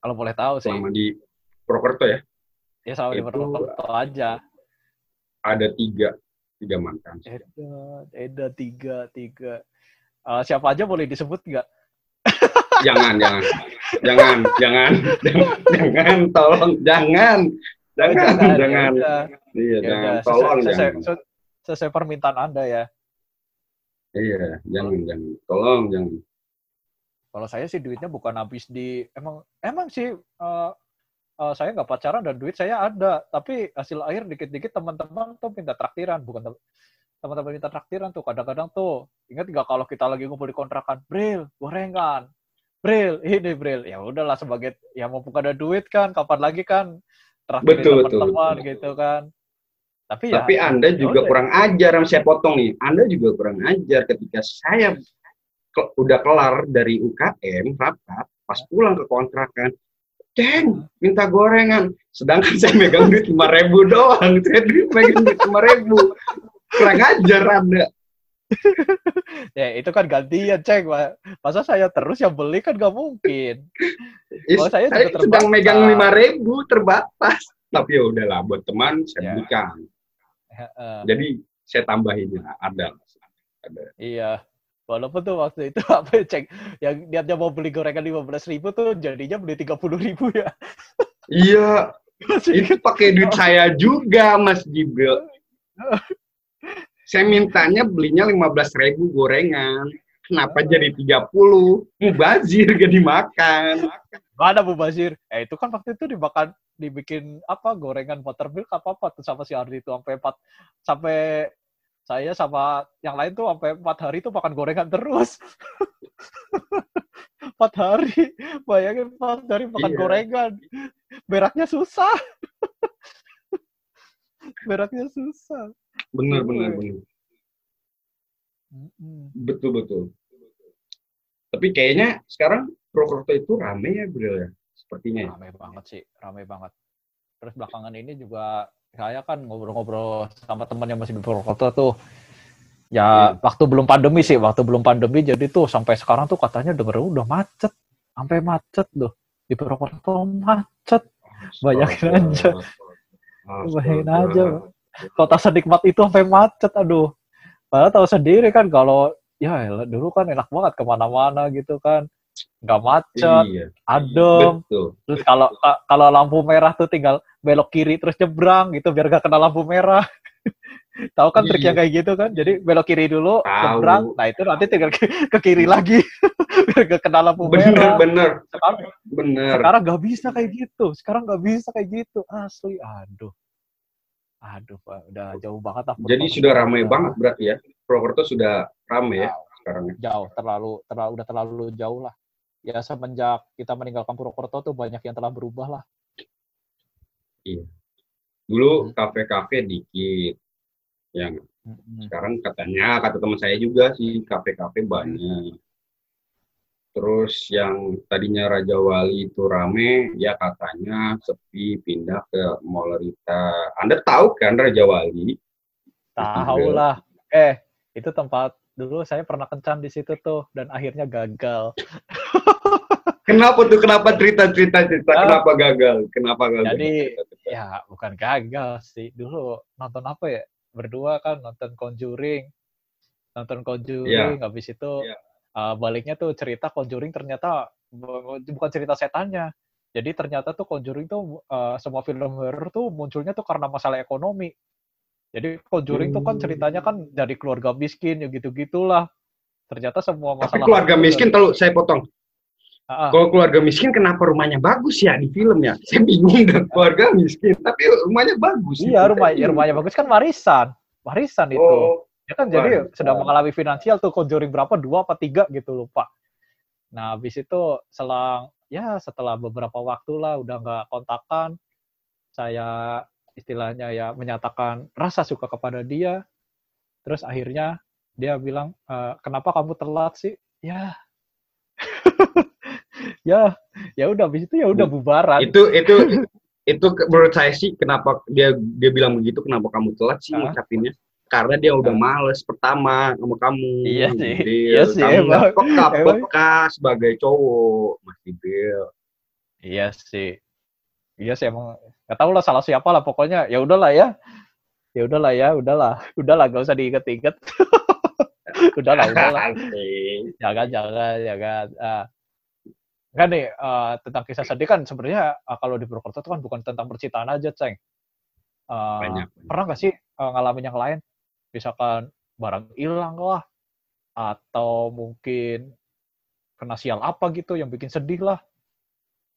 Kalau boleh tahu sih. Selama di Prokerto ya? Ya sama di Prokerto aja. Ada tiga, tiga mantan. Ada, ada tiga, tiga. Uh, siapa aja boleh disebut nggak? jangan, jangan, jangan, jangan, jangan, tolong, jangan, jangan, jangan, jangan. Iya, jangan, tolong, jangan. Sesuai permintaan Anda ya. Iya, jangan, jangan, tolong, jangan. Kalau saya sih duitnya bukan habis di, emang, emang sih uh, uh, saya nggak pacaran dan duit saya ada, tapi hasil akhir dikit-dikit teman-teman tuh minta traktiran, bukan teman-teman minta traktiran tuh kadang-kadang tuh ingat nggak kalau kita lagi ngumpul di kontrakan, Bril, gorengan, Bril, ini Bril. Ya udahlah sebagai ya mau ada duit kan, kapan lagi kan terakhir teman-teman gitu kan. Tapi, ya, Tapi Anda ya juga kurang ajar, saya potong nih. Anda juga kurang ajar ketika saya ke, udah kelar dari UKM rapat, pas pulang ke kontrakan, Ceng, minta gorengan. Sedangkan saya megang duit lima ribu doang. Saya duit megang duit lima ribu. Kurang ajar Anda. ya itu kan gantian cek masa saya terus yang beli kan gak mungkin Is, saya, saya juga sedang megang lima ribu terbatas tapi ya udahlah buat teman saya ya. belikan uh, jadi saya tambahin ya ada ada iya walaupun tuh waktu itu apa ya, cek yang niatnya mau beli gorengan lima belas ribu tuh jadinya beli tiga puluh ribu ya iya itu pakai duit saya juga mas Jibril saya mintanya belinya lima belas ribu gorengan. Kenapa oh. jadi 30? Mubazir gak dimakan. Mana Mubazir? Eh itu kan waktu itu dimakan dibikin apa gorengan buttermilk apa apa tuh sama si Ardi itu sampai empat sampai saya sama yang lain tuh sampai empat hari tuh makan gorengan terus. Empat hari, bayangin empat hari makan iya. gorengan, beraknya susah. beraknya susah. Benar, benar, benar. Betul, betul. Tapi kayaknya sekarang Purwokerto itu rame ya, bro ya? Sepertinya ya? Rame banget sih, rame banget. Terus belakangan ini juga saya kan ngobrol-ngobrol sama teman yang masih di Purwokerto tuh. Ya, hmm. waktu belum pandemi sih, waktu belum pandemi jadi tuh sampai sekarang tuh katanya denger udah macet. Sampai macet tuh. Di Purwokerto macet. Bayangin aja. Bayangin aja kota senikmat itu sampai macet aduh padahal tahu sendiri kan kalau ya dulu kan enak banget ke mana-mana gitu kan nggak macet iya, adem betul. terus kalau kalau lampu merah tuh tinggal belok kiri terus nyebrang gitu biar gak kena lampu merah tahu kan iya. triknya kayak gitu kan jadi belok kiri dulu Tau. nyebrang nah itu nanti tinggal ke, ke kiri lagi biar gak kena lampu bener, merah bener sekarang bener sekarang nggak bisa kayak gitu sekarang nggak bisa kayak gitu asli aduh Aduh, Pak, udah jauh banget lah. Jadi sudah ramai udah. banget berarti ya? Purwokerto sudah ramai ya sekarang? Ya? Jauh, terlalu, terlalu, udah terlalu jauh lah. ya semenjak kita meninggalkan Purwokerto tuh banyak yang telah berubah lah. Iya. Dulu kafe-kafe dikit. Yang Mm-mm. sekarang katanya kata teman saya juga sih kafe-kafe banyak. Terus yang tadinya Raja Wali itu rame, ya katanya sepi pindah ke Mall Rita. Anda tahu kan Raja Wali? Tahu lah. Eh, itu tempat dulu saya pernah kencan di situ tuh dan akhirnya gagal. Kenapa tuh? Kenapa cerita-cerita cerita? Kenapa gagal? Kenapa gagal? Jadi. Ya, bukan gagal sih. Dulu nonton apa ya? Berdua kan nonton Conjuring. Nonton Conjuring, habis itu Iya. uh, baliknya tuh cerita Conjuring ternyata bu- bukan cerita setannya. Jadi ternyata tuh Conjuring tuh uh, semua film horror tuh munculnya tuh karena masalah ekonomi. Jadi Conjuring tuh kan Hmm. ceritanya kan dari keluarga miskin ya gitu-gitulah. Ternyata semua Tapi masalah keluarga horor miskin, dari- kalau saya potong. Ah. Kalau keluarga miskin, kenapa rumahnya bagus ya di film ya? Saya bingung dan keluarga miskin, tapi rumahnya bagus. Iya, rumah ya, rumahnya bagus kan warisan. Warisan itu. Oh, Ya kan jadi sedang mengalami finansial tuh Conjuring berapa dua apa tiga gitu lupa. Nah habis itu selang ya setelah beberapa waktu lah udah nggak kontakan, saya istilahnya ya menyatakan rasa suka kepada dia. Terus akhirnya dia bilang "E, kenapa kamu telat sih? Ya, ya, ya udah habis itu ya udah bubaran. itu itu itu menurut saya sih kenapa dia dia bilang begitu kenapa kamu telat sih Ah. ngucapinnya karena dia udah males pertama sama kamu Iya sih, Bill. iya sih, kamu emang. peka peka sebagai cowok masih Bill Iya sih. Iya sih emang nggak tahu lah salah siapa lah pokoknya ya udahlah ya. Ya udahlah ya, udahlah. Udahlah gak usah diinget-inget. udahlah, udahlah. Jangan, jangan, jangan. Ah. Kan nih eh, tentang kisah sedih kan sebenarnya eh, kalau di Purwokerto itu kan bukan tentang percintaan aja, Ceng. Banyak pernah nggak sih eh, ngalamin yang lain? Misalkan barang hilang lah, atau mungkin kena sial apa gitu yang bikin sedih lah.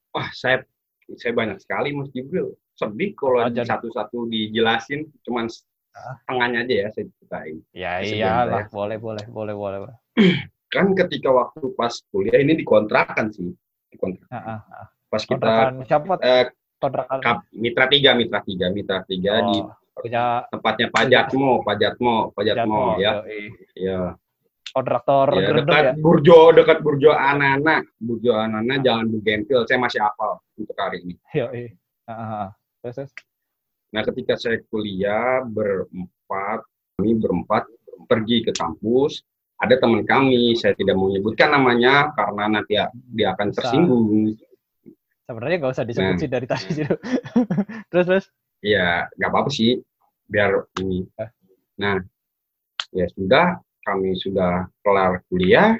wah saya saya banyak sekali Mas Jibril sedih kalau Ah, satu-satu dijelasin cuman Ah. setengahnya aja ya saya ceritain Ya iyalah, boleh, boleh, boleh. boleh. kan ketika waktu pas kuliah ini dikontrakan sih dikontrakan Ah, ah, ah. pas kita Kontrakan siapa? eh, Kontrakan Kap, Mitra tiga, Mitra tiga, Mitra tiga di oh, punya tempatnya Pak Jatmo, Pak Jatmo, Pak Jatmo, Jatmo, ya, yoi. ya, kontraktor ya gerendeng dekat ya. Burjo, dekat Burjo Anana, Burjo Anana, Jalan Bugenpil, saya masih hafal untuk hari ini. Yoi. Ah, ah, ah. Nah, ketika saya kuliah berempat, kami berempat pergi ke kampus, ada teman kami, saya tidak mau menyebutkan namanya karena nanti dia akan tersinggung. Sebenarnya nggak usah disebut Nah. sih dari tadi situ. terus, terus. ya nggak apa-apa sih biar ini nah ya sudah kami sudah kelar kuliah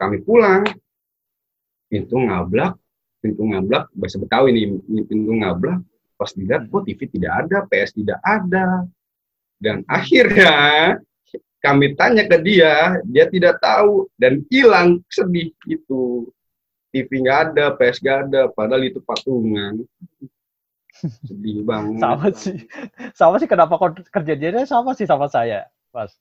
kami pulang pintu ngablak pintu ngablak bahasa Betawi ini, ini pintu ngablak pas dilihat kok TV tidak ada PS tidak ada dan akhirnya kami tanya ke dia dia tidak tahu dan hilang sedih itu TV nggak ada PS nggak ada padahal itu patungan sedih banget Sama sih. Sama sih kenapa kerjanya sama sih sama saya, Mas.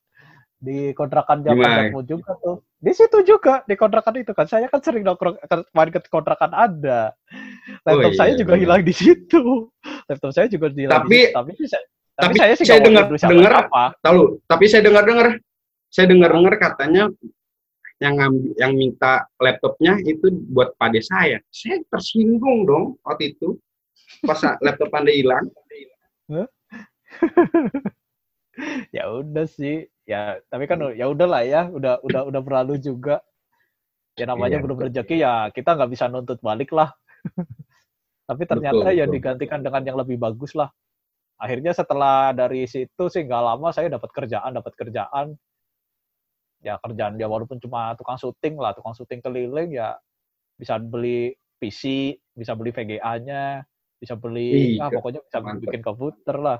Di kontrakan? Jakarta juga tuh. Di situ juga di kontrakan itu kan. Saya kan sering nongkrong main ke kontrakan ada. Laptop iya, saya juga iya. hilang di situ. Laptop saya juga hilang Tapi- di situ. Tapi tapi, tapi saya sih saya dengar- dengar- tahu tapi saya dengar dengar saya dengar dengar katanya yang ngambil yang minta laptopnya itu buat pade saya. Saya tersinggung dong waktu itu pas laptop anda hilang. Ya udah sih ya tapi kan ya udahlah ya udah udah udah berlalu juga. Ya namanya Iya, belum rezeki ya kita nggak bisa nuntut balik lah. Tapi ternyata Betul, ya betul. digantikan dengan yang lebih bagus lah akhirnya setelah dari situ sih nggak lama saya dapat kerjaan dapat kerjaan. Ya kerjaan ya walaupun cuma tukang syuting lah tukang syuting keliling ya bisa beli PC bisa beli VGA-nya bisa beli Ih, ah ke- pokoknya bisa mantep. bikin komputer lah.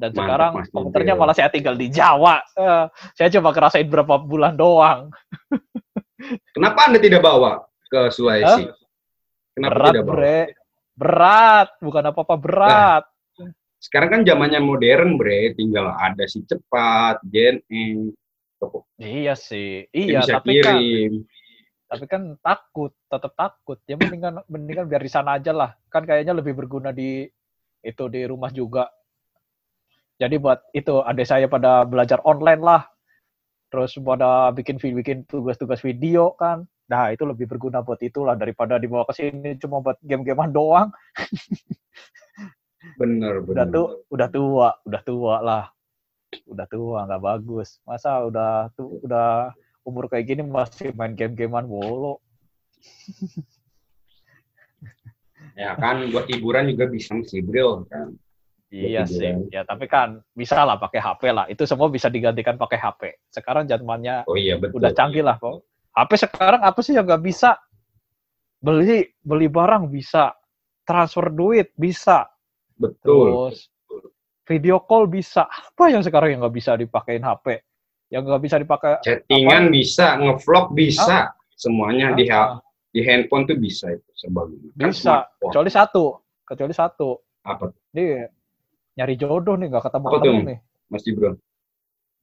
Dan Mantep, sekarang Mas komputernya malah saya tinggal di Jawa. Eh, saya cuma ngerasain berapa bulan doang. Kenapa anda tidak bawa ke Sulawesi? Kenapa berat tidak bawa? Bre. Berat bukan apa apa berat sekarang kan zamannya modern bre. Tinggal ada si cepat Gen toko iya sih. iya bisa tapi kan kirim. tapi kan takut tetap takut. Ya mendingan mendingan biar di sana aja lah. Kan kayaknya lebih berguna di itu di rumah juga. Jadi buat itu adik saya pada belajar online lah. Terus pada bikin bikin tugas-tugas video kan. Nah itu lebih berguna buat itulah daripada dibawa ke sini cuma buat game-gamean doang bener udah bener tuh udah tua udah tua lah. Udah tua nggak bagus. Masa udah tuh udah umur kayak gini masih main game-gamean mulu. Ya kan buat hiburan juga bisa sih bro kan? Iya sih. ya tapi kan bisa lah pakai HP lah. Itu semua bisa digantikan pakai HP sekarang zamannya oh iya betul. udah canggih lah kok. HP sekarang apa sih yang nggak bisa? Beli beli barang bisa. Transfer duit bisa betul. Terus video call bisa. Apa yang sekarang yang nggak bisa dipakein HP yang nggak bisa dipakai chattingan bisa ngevlog bisa. Semuanya di apa? ha- di handphone tuh bisa itu sebagainya Kan bisa smartphone. kecuali satu kecuali satu. Apa nih nyari jodoh nih nggak ketemu Apa ketemu nih. Mas Jibril?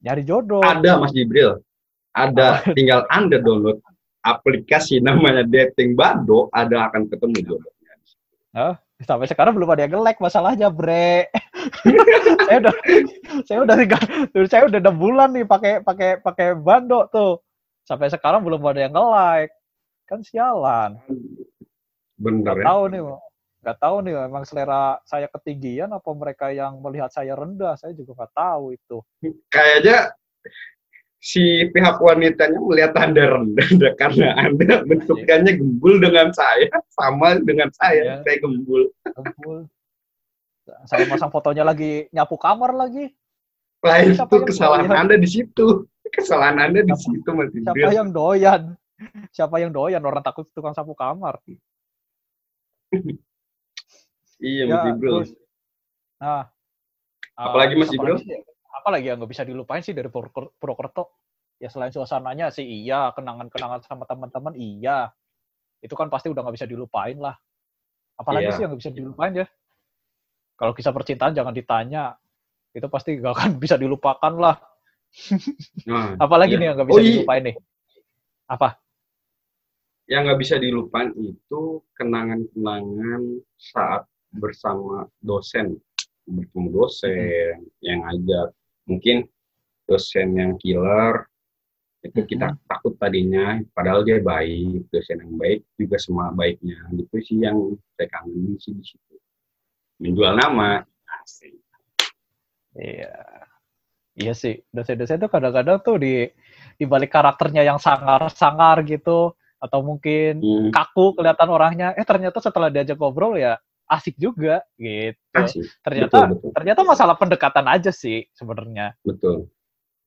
Nyari jodoh. Ada Mas Jibril. Ada. Tinggal anda download aplikasi namanya dating bado ada akan ketemu jodohnya sampai sekarang belum ada yang nge-like masalahnya bre. Saya udah saya udah tiga saya udah enam bulan nih pakai pakai pakai bando tuh. Sampai sekarang belum ada yang nge-like kan sialan. Bener nggak ya. tahu nih nggak tahu nih emang selera saya ketinggian apa mereka yang melihat saya rendah? Saya juga nggak tahu itu. Kayaknya si pihak wanitanya melihat anda rendah karena anda bentukannya gembul dengan saya sama dengan Iya. saya saya gembul. Ampun. saya masang fotonya lagi nyapu kamar lagi. Lah itu kesalahan doyan? anda di situ. Kesalahan anda di Siapa- situ mas siapa yang doyan? Siapa yang doyan? Orang takut tukang sapu kamar. Iya Ya, mas Jibril terus, nah Apalagi, eh, Mas sih- apalagi yang nggak bisa dilupain sih dari Purwoker- Purwokerto? Ya selain suasananya sih iya kenangan-kenangan sama teman-teman iya. Itu kan pasti udah nggak bisa dilupain lah. Apalagi Iya. sih yang nggak bisa dilupain ya? Kalau kisah percintaan jangan ditanya. Itu pasti nggak akan bisa dilupakan lah. Nah, apalagi Iya. nih yang nggak bisa Oh, iya. dilupain nih? Apa? Yang nggak bisa dilupain itu kenangan-kenangan saat bersama dosen. Bertemu dosen yang ngajak mungkin dosen yang killer itu kita takut tadinya padahal dia baik dosen yang baik juga semua baiknya. Itu sih yang saya kangenin sih di situ. Menjual nama. Asik Iya. Iya sih, dosen-dosen tuh kadang-kadang tuh di di balik karakternya yang sangar-sangar gitu atau mungkin Hmm, kaku kelihatan orangnya, eh ternyata setelah diajak ngobrol ya asik juga gitu. asik Ternyata betul betul ternyata masalah pendekatan aja sih sebenarnya. betul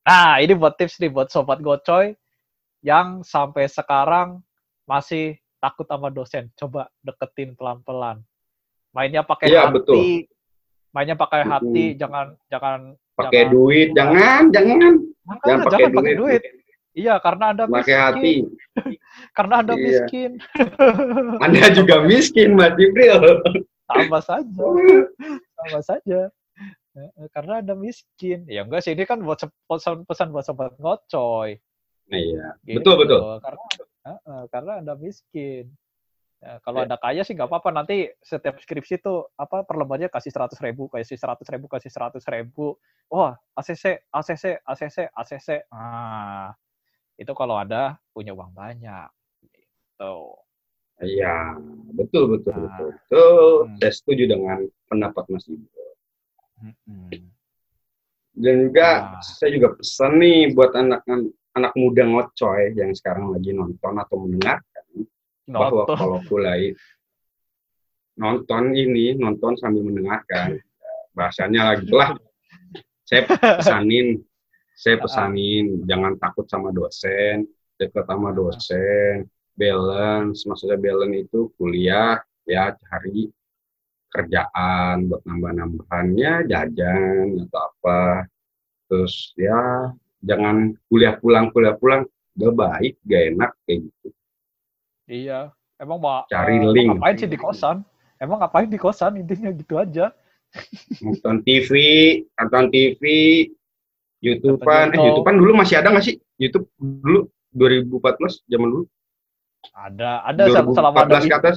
Nah, ini buat tips nih buat sobat gocoy yang sampai sekarang masih takut sama dosen. Coba deketin pelan-pelan. Mainnya pakai Iya, hati. betul. Mainnya pakai hati, jangan jangan pakai duit jangan jangan Jangan, jangan jangan pakai duit, duit. Iya, karena Anda pakai miskin. hati Karena Anda Iya. miskin. anda juga miskin mas Jibril Sama saja. Sama saja. Karena Anda miskin. Ya enggak sih, ini kan buat se- pesan, pesan buat sobat ngocoy. nah, iya Gitu. betul betul Karena eh, karena Anda miskin. Ya, kalau Ya. Anda kaya sih nggak apa-apa. Nanti setiap skripsi tuh apa perlembarnya kasih 100 ribu, kasih 100 ribu, kasih 100 ribu. Wah, ACC, ACC, ACC, ACC. Ah, itu kalau ada punya uang banyak. Gitu. Iya, betul betul Nah. betul. Betul. Hmm. Saya setuju dengan pendapat Mas Ibu. Mm-mm. Dan juga Nah. saya juga pesan nih buat anak anak muda ngocoy yang sekarang lagi nonton atau mendengarkan bahwa Noto. kalau mulai nonton ini nonton sambil mendengarkan bahasanya lagi lah saya pesanin saya pesanin jangan takut sama dosen dekat sama dosen balance maksudnya balance itu kuliah ya cari kerjaan buat nambah-nambahannya jajan atau apa terus ya jangan kuliah pulang kuliah pulang gak baik gak enak kayak gitu Iya. Emang mau Cari eh, link. ngapain sih di kosan? Emang ngapain di kosan? Intinya gitu aja. nonton TV, nonton TV, YouTubean, eh YouTubean dulu masih ada nggak sih? YouTube dulu 2014 zaman dulu Ada, ada sel- selama ada 2014 ke atas?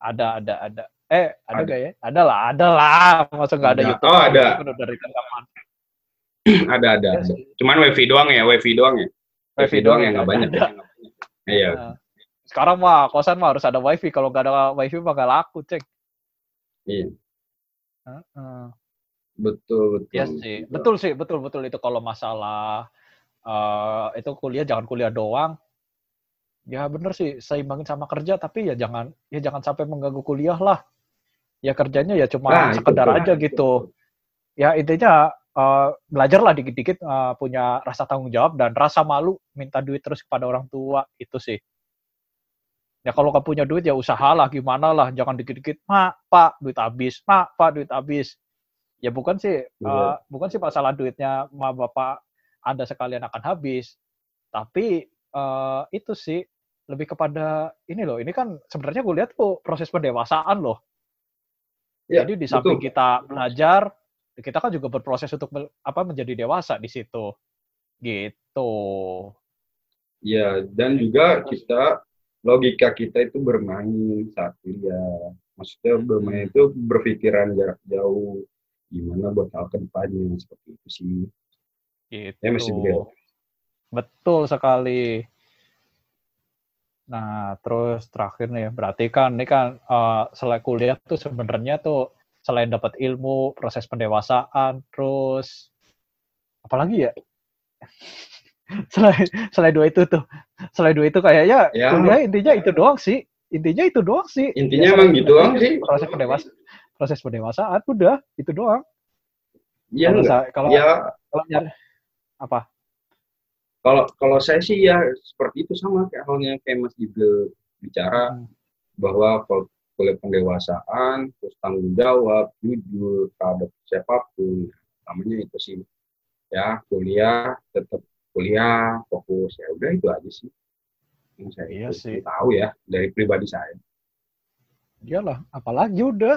ada, ada, ada. Eh, ada Ada. gak ya? Ada lah, ada lah. Masa nggak ada Ada. YouTube? Oh, ada. Dari kapan? ada ada. Iya. Cuman wifi doang ya, wifi doang ya. Wifi doang doang yang nggak ada. banyak. ya. Iya. Nah, Sekarang mah kosan mah harus ada wifi. Kalau nggak ada wifi mah nggak laku, cek. Iya. Heeh. Betul betul. Iya sih, betul sih, betul betul itu kalau masalah eh itu kuliah jangan kuliah doang. Ya bener sih, seimbangin sama kerja, tapi ya jangan ya jangan sampai mengganggu kuliah lah. Ya kerjanya ya cuma Nah, itu sekedar tuh. aja gitu. Ya intinya eh, belajarlah dikit-dikit eh, punya rasa tanggung jawab dan rasa malu minta duit terus kepada orang tua itu sih. Ya kalau nggak punya duit ya usahalah gimana lah, jangan dikit-dikit, mak, pak, duit habis, mak, pak, duit habis. Ya bukan sih, Iya. eh, bukan sih masalah duitnya ma bapak anda sekalian akan habis, tapi eh, itu sih lebih kepada ini loh. Ini kan sebenarnya gue lihat tuh proses pendewasaan loh. Iya, Jadi di samping betul. kita belajar, kita kan juga berproses untuk apa menjadi dewasa di situ. Gitu. Iya, dan juga kita logika kita itu bermain saat kuliah. Maksudnya bermain itu berpikiran jarak jauh, gimana buat hal ke depannya seperti itu sih. Gitu. Ya masih beliau. Betul sekali. Nah, terus terakhir nih, berarti kan ini kan eh, selain kuliah tuh sebenarnya tuh selain dapat ilmu, proses pendewasaan, terus apalagi ya? selain selain dua itu tuh, selain dua itu kayaknya Ya. kuliah intinya itu doang sih. Intinya itu doang sih. Intinya Ya, emang gitu doang sih. Proses pendewasaan, proses pendewasaan udah itu doang. Iya Kalau saya- kalau Ya kalau apa? kalau kalau saya sih ya seperti itu sama kayak halnya kayak Mas Jibril bicara Hmm. bahwa kalau kuliah pendewasaan, terus tanggung jawab, jujur terhadap siapa pun, namanya itu sih. Ya kuliah tetap kuliah fokus ya udah itu aja sih. Yang saya Iya itu sih. tahu ya dari pribadi saya. Iyalah, apalagi udah.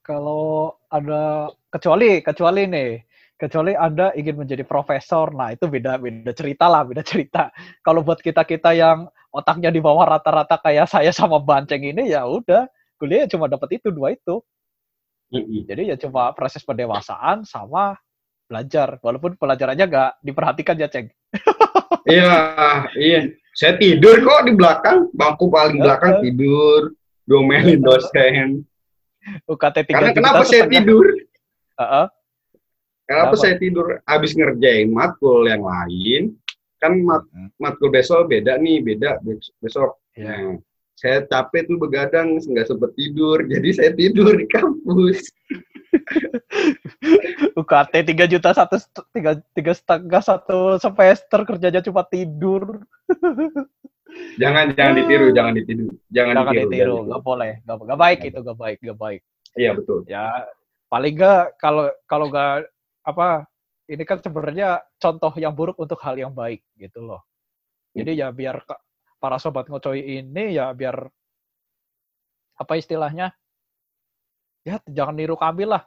Kalau ada kecuali kecuali nih, kecuali Anda ingin menjadi profesor, nah itu beda beda cerita lah, beda cerita. Kalau buat kita-kita yang otaknya di bawah rata-rata kayak saya sama Banceng ini ya udah, kuliah cuma dapat itu dua itu. Jadi ya cuma proses pendewasaan sama belajar. Walaupun pelajarannya nggak diperhatikan ya, Ceng. Iya, iya. Saya tidur kok di belakang, bangku paling belakang tidur, domelin dosen. UKT 3 Karena kenapa saya tidur? Heeh. Kenapa Kenapa? saya tidur? Habis ngerjain matkul yang lain, kan mat- matkul besok beda nih, beda bes- besok. Iya. Nah, saya capek tuh begadang, nggak sempet tidur, jadi saya tidur di kampus. UKT 3 juta satu tiga tiga setengah satu semester kerjanya cuma tidur. Jangan jangan ditiru, jangan ditiru, jangan, Jangan ditiru. ditiru, jangan nggak boleh, nggak nggak baik itu, nggak baik, nggak baik. Iya betul. Ya paling nggak kalau kalau nggak apa ini kan sebenarnya contoh yang buruk untuk hal yang baik gitu loh. Jadi ya biar para sobat ngocoy ini ya biar apa istilahnya ya jangan niru kami lah.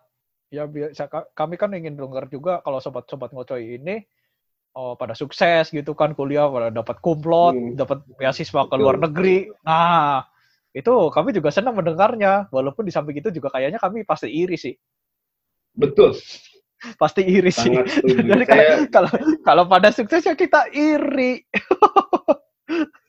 Ya biar kami kan ingin dengar juga kalau sobat-sobat ngocoy ini oh, pada sukses gitu kan kuliah pada dapat kumlot, Hmm. dapat beasiswa ke luar negeri. Nah, itu kami juga senang mendengarnya. Walaupun di samping itu juga kayaknya kami pasti iri sih. Betul. Pasti iri sih. Sangat. Jadi saya kalau kalau pada sukses ya kita iri.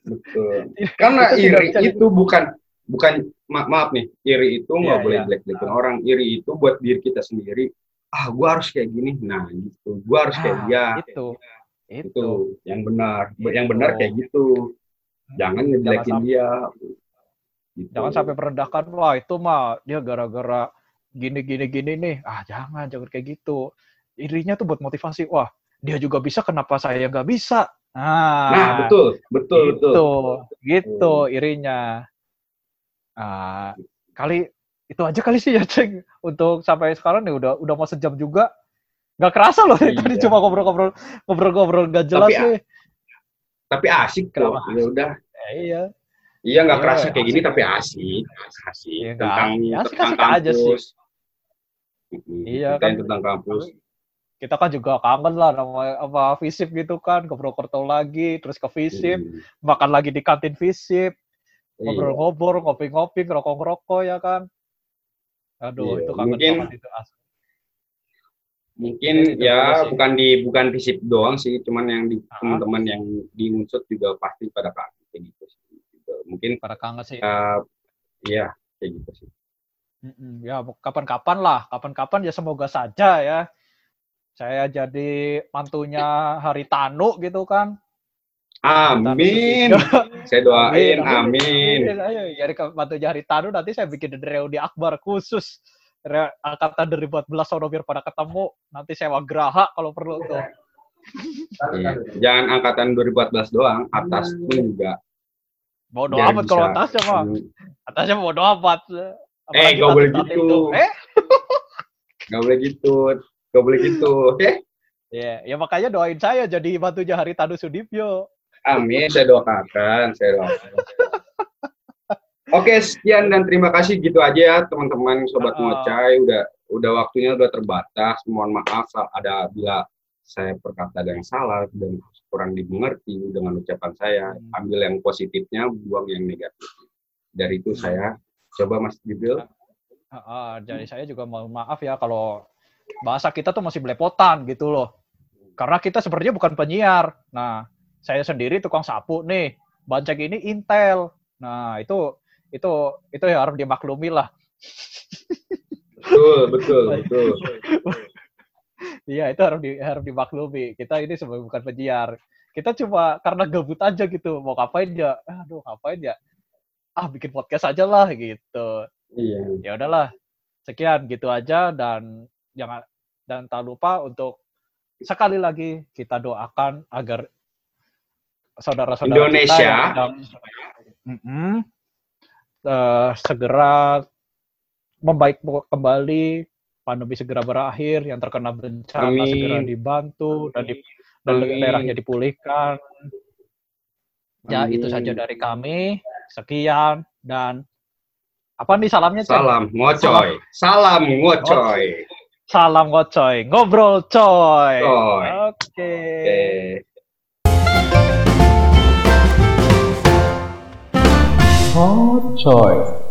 betul. Karena iri itu bukan bukan ma- maaf nih, iri itu nggak Iya, boleh iya. jelek-jelekin orang. Iri itu buat diri kita sendiri. Ah, gua harus kayak gini. Nah, gitu. Gua harus kayak Nah, dia. itu. Itu. Itu yang benar. Itu. Yang benar kayak gitu. Jangan ngejelekin dia. Gitu. Jangan sampai merendahkan, wah itu mah dia gara-gara gini gini gini nih. Ah, jangan, jangan kayak gitu. Irinya tuh buat motivasi. Wah, dia juga bisa, kenapa saya nggak bisa? Nah, Nah, betul, betul, betul. gitu, gitu irinya. Ah, kali itu aja kali sih ya, Ceng. Untuk sampai sekarang nih udah udah mau sejam juga. Nggak kerasa loh Iya. tadi cuma ngobrol-ngobrol ngobrol-ngobrol nggak jelas Tapi, nih. Tapi asik. Kenapa? Ya udah. Eh, iya. Iya nggak Iya, kerasa kayak gini asik. tapi asik. Asik. Iya, nggak- tentang ya, tentang asik-asik aja sih. kampus. Iya, kan. tentang kampus. kita kan juga kangen lah nama apa visip gitu kan ke Purwokerto lagi terus ke visip Hmm. makan lagi di kantin visip Iya. ngobrol-ngobrol ngopi-ngopi ngerokok-ngerokok ya kan aduh Iya, itu kangen mungkin- banget itu asli. Mungkin Itu ya bukan di bukan visip doang sih, cuman yang di teman-teman yang di Unsut juga pasti pada kangen kayak gitu sih. Gitu. Mungkin pada kangen sih ya iya kayak gitu sih. Ya kapan-kapan lah kapan-kapan ya semoga saja ya saya jadi mantunya Haritanu gitu kan Amin. Saya doain amin. Ayo, jadi ke mantunya Haritanu nanti saya bikin reuni akbar khusus angkatan 2014 sono biar pada ketemu nanti sewa geraha kalau perlu tuh Iya. Jangan angkatan 2014 doang, atas pun juga. bodoh amat kalau bisa- atasnya mah atasnya bodoh amat Eh, Apalagi nggak boleh atlet-atlet gitu. itu. eh Gak boleh gitu. Gak boleh gitu. Oke? ya ya makanya doain saya jadi mantunya Haritanu Sudipyo Amin, saya doakan, saya doakan. Oke, sekian dan terima kasih gitu aja ya teman-teman sobat Uh-uh. ngocai udah udah waktunya udah terbatas. Mohon maaf ada bila saya berkata ada yang salah dan kurang dimengerti dengan ucapan saya. Hmm. Ambil yang positifnya, buang yang negatif. Dari itu Hmm. saya coba Mas Jibril. Ah, ah, jadi saya juga mohon maaf ya kalau bahasa kita tuh masih belepotan gitu loh. Karena kita sebenarnya bukan penyiar. Nah, saya sendiri tukang sapu nih. Bancek ini Intel. Nah, itu itu itu ya harus dimaklumi lah. Betul, betul, betul. Iya, itu harus di, harus dimaklumi. Kita ini sebagai bukan penyiar. Kita cuma karena gabut aja gitu. Mau ngapain ya? Aduh, ngapain ya? Ah, bikin podcast aja lah gitu. Iya. ya udahlah sekian gitu aja dan jangan dan tak lupa untuk sekali lagi kita doakan agar saudara-saudara Indonesia. kita yang sedang Mm-mm. Eh, segera membaik kembali pandemi segera berakhir yang terkena bencana Amin. segera dibantu dan di, dan Amin. daerahnya dipulihkan ya Amin. itu saja dari kami sekian dan apa nih salamnya Cen? Salam ngocoy. Salam ngocoy. Salam ngocoy, ngobrol coy. Coy. Oke. Oke. Oh, coy.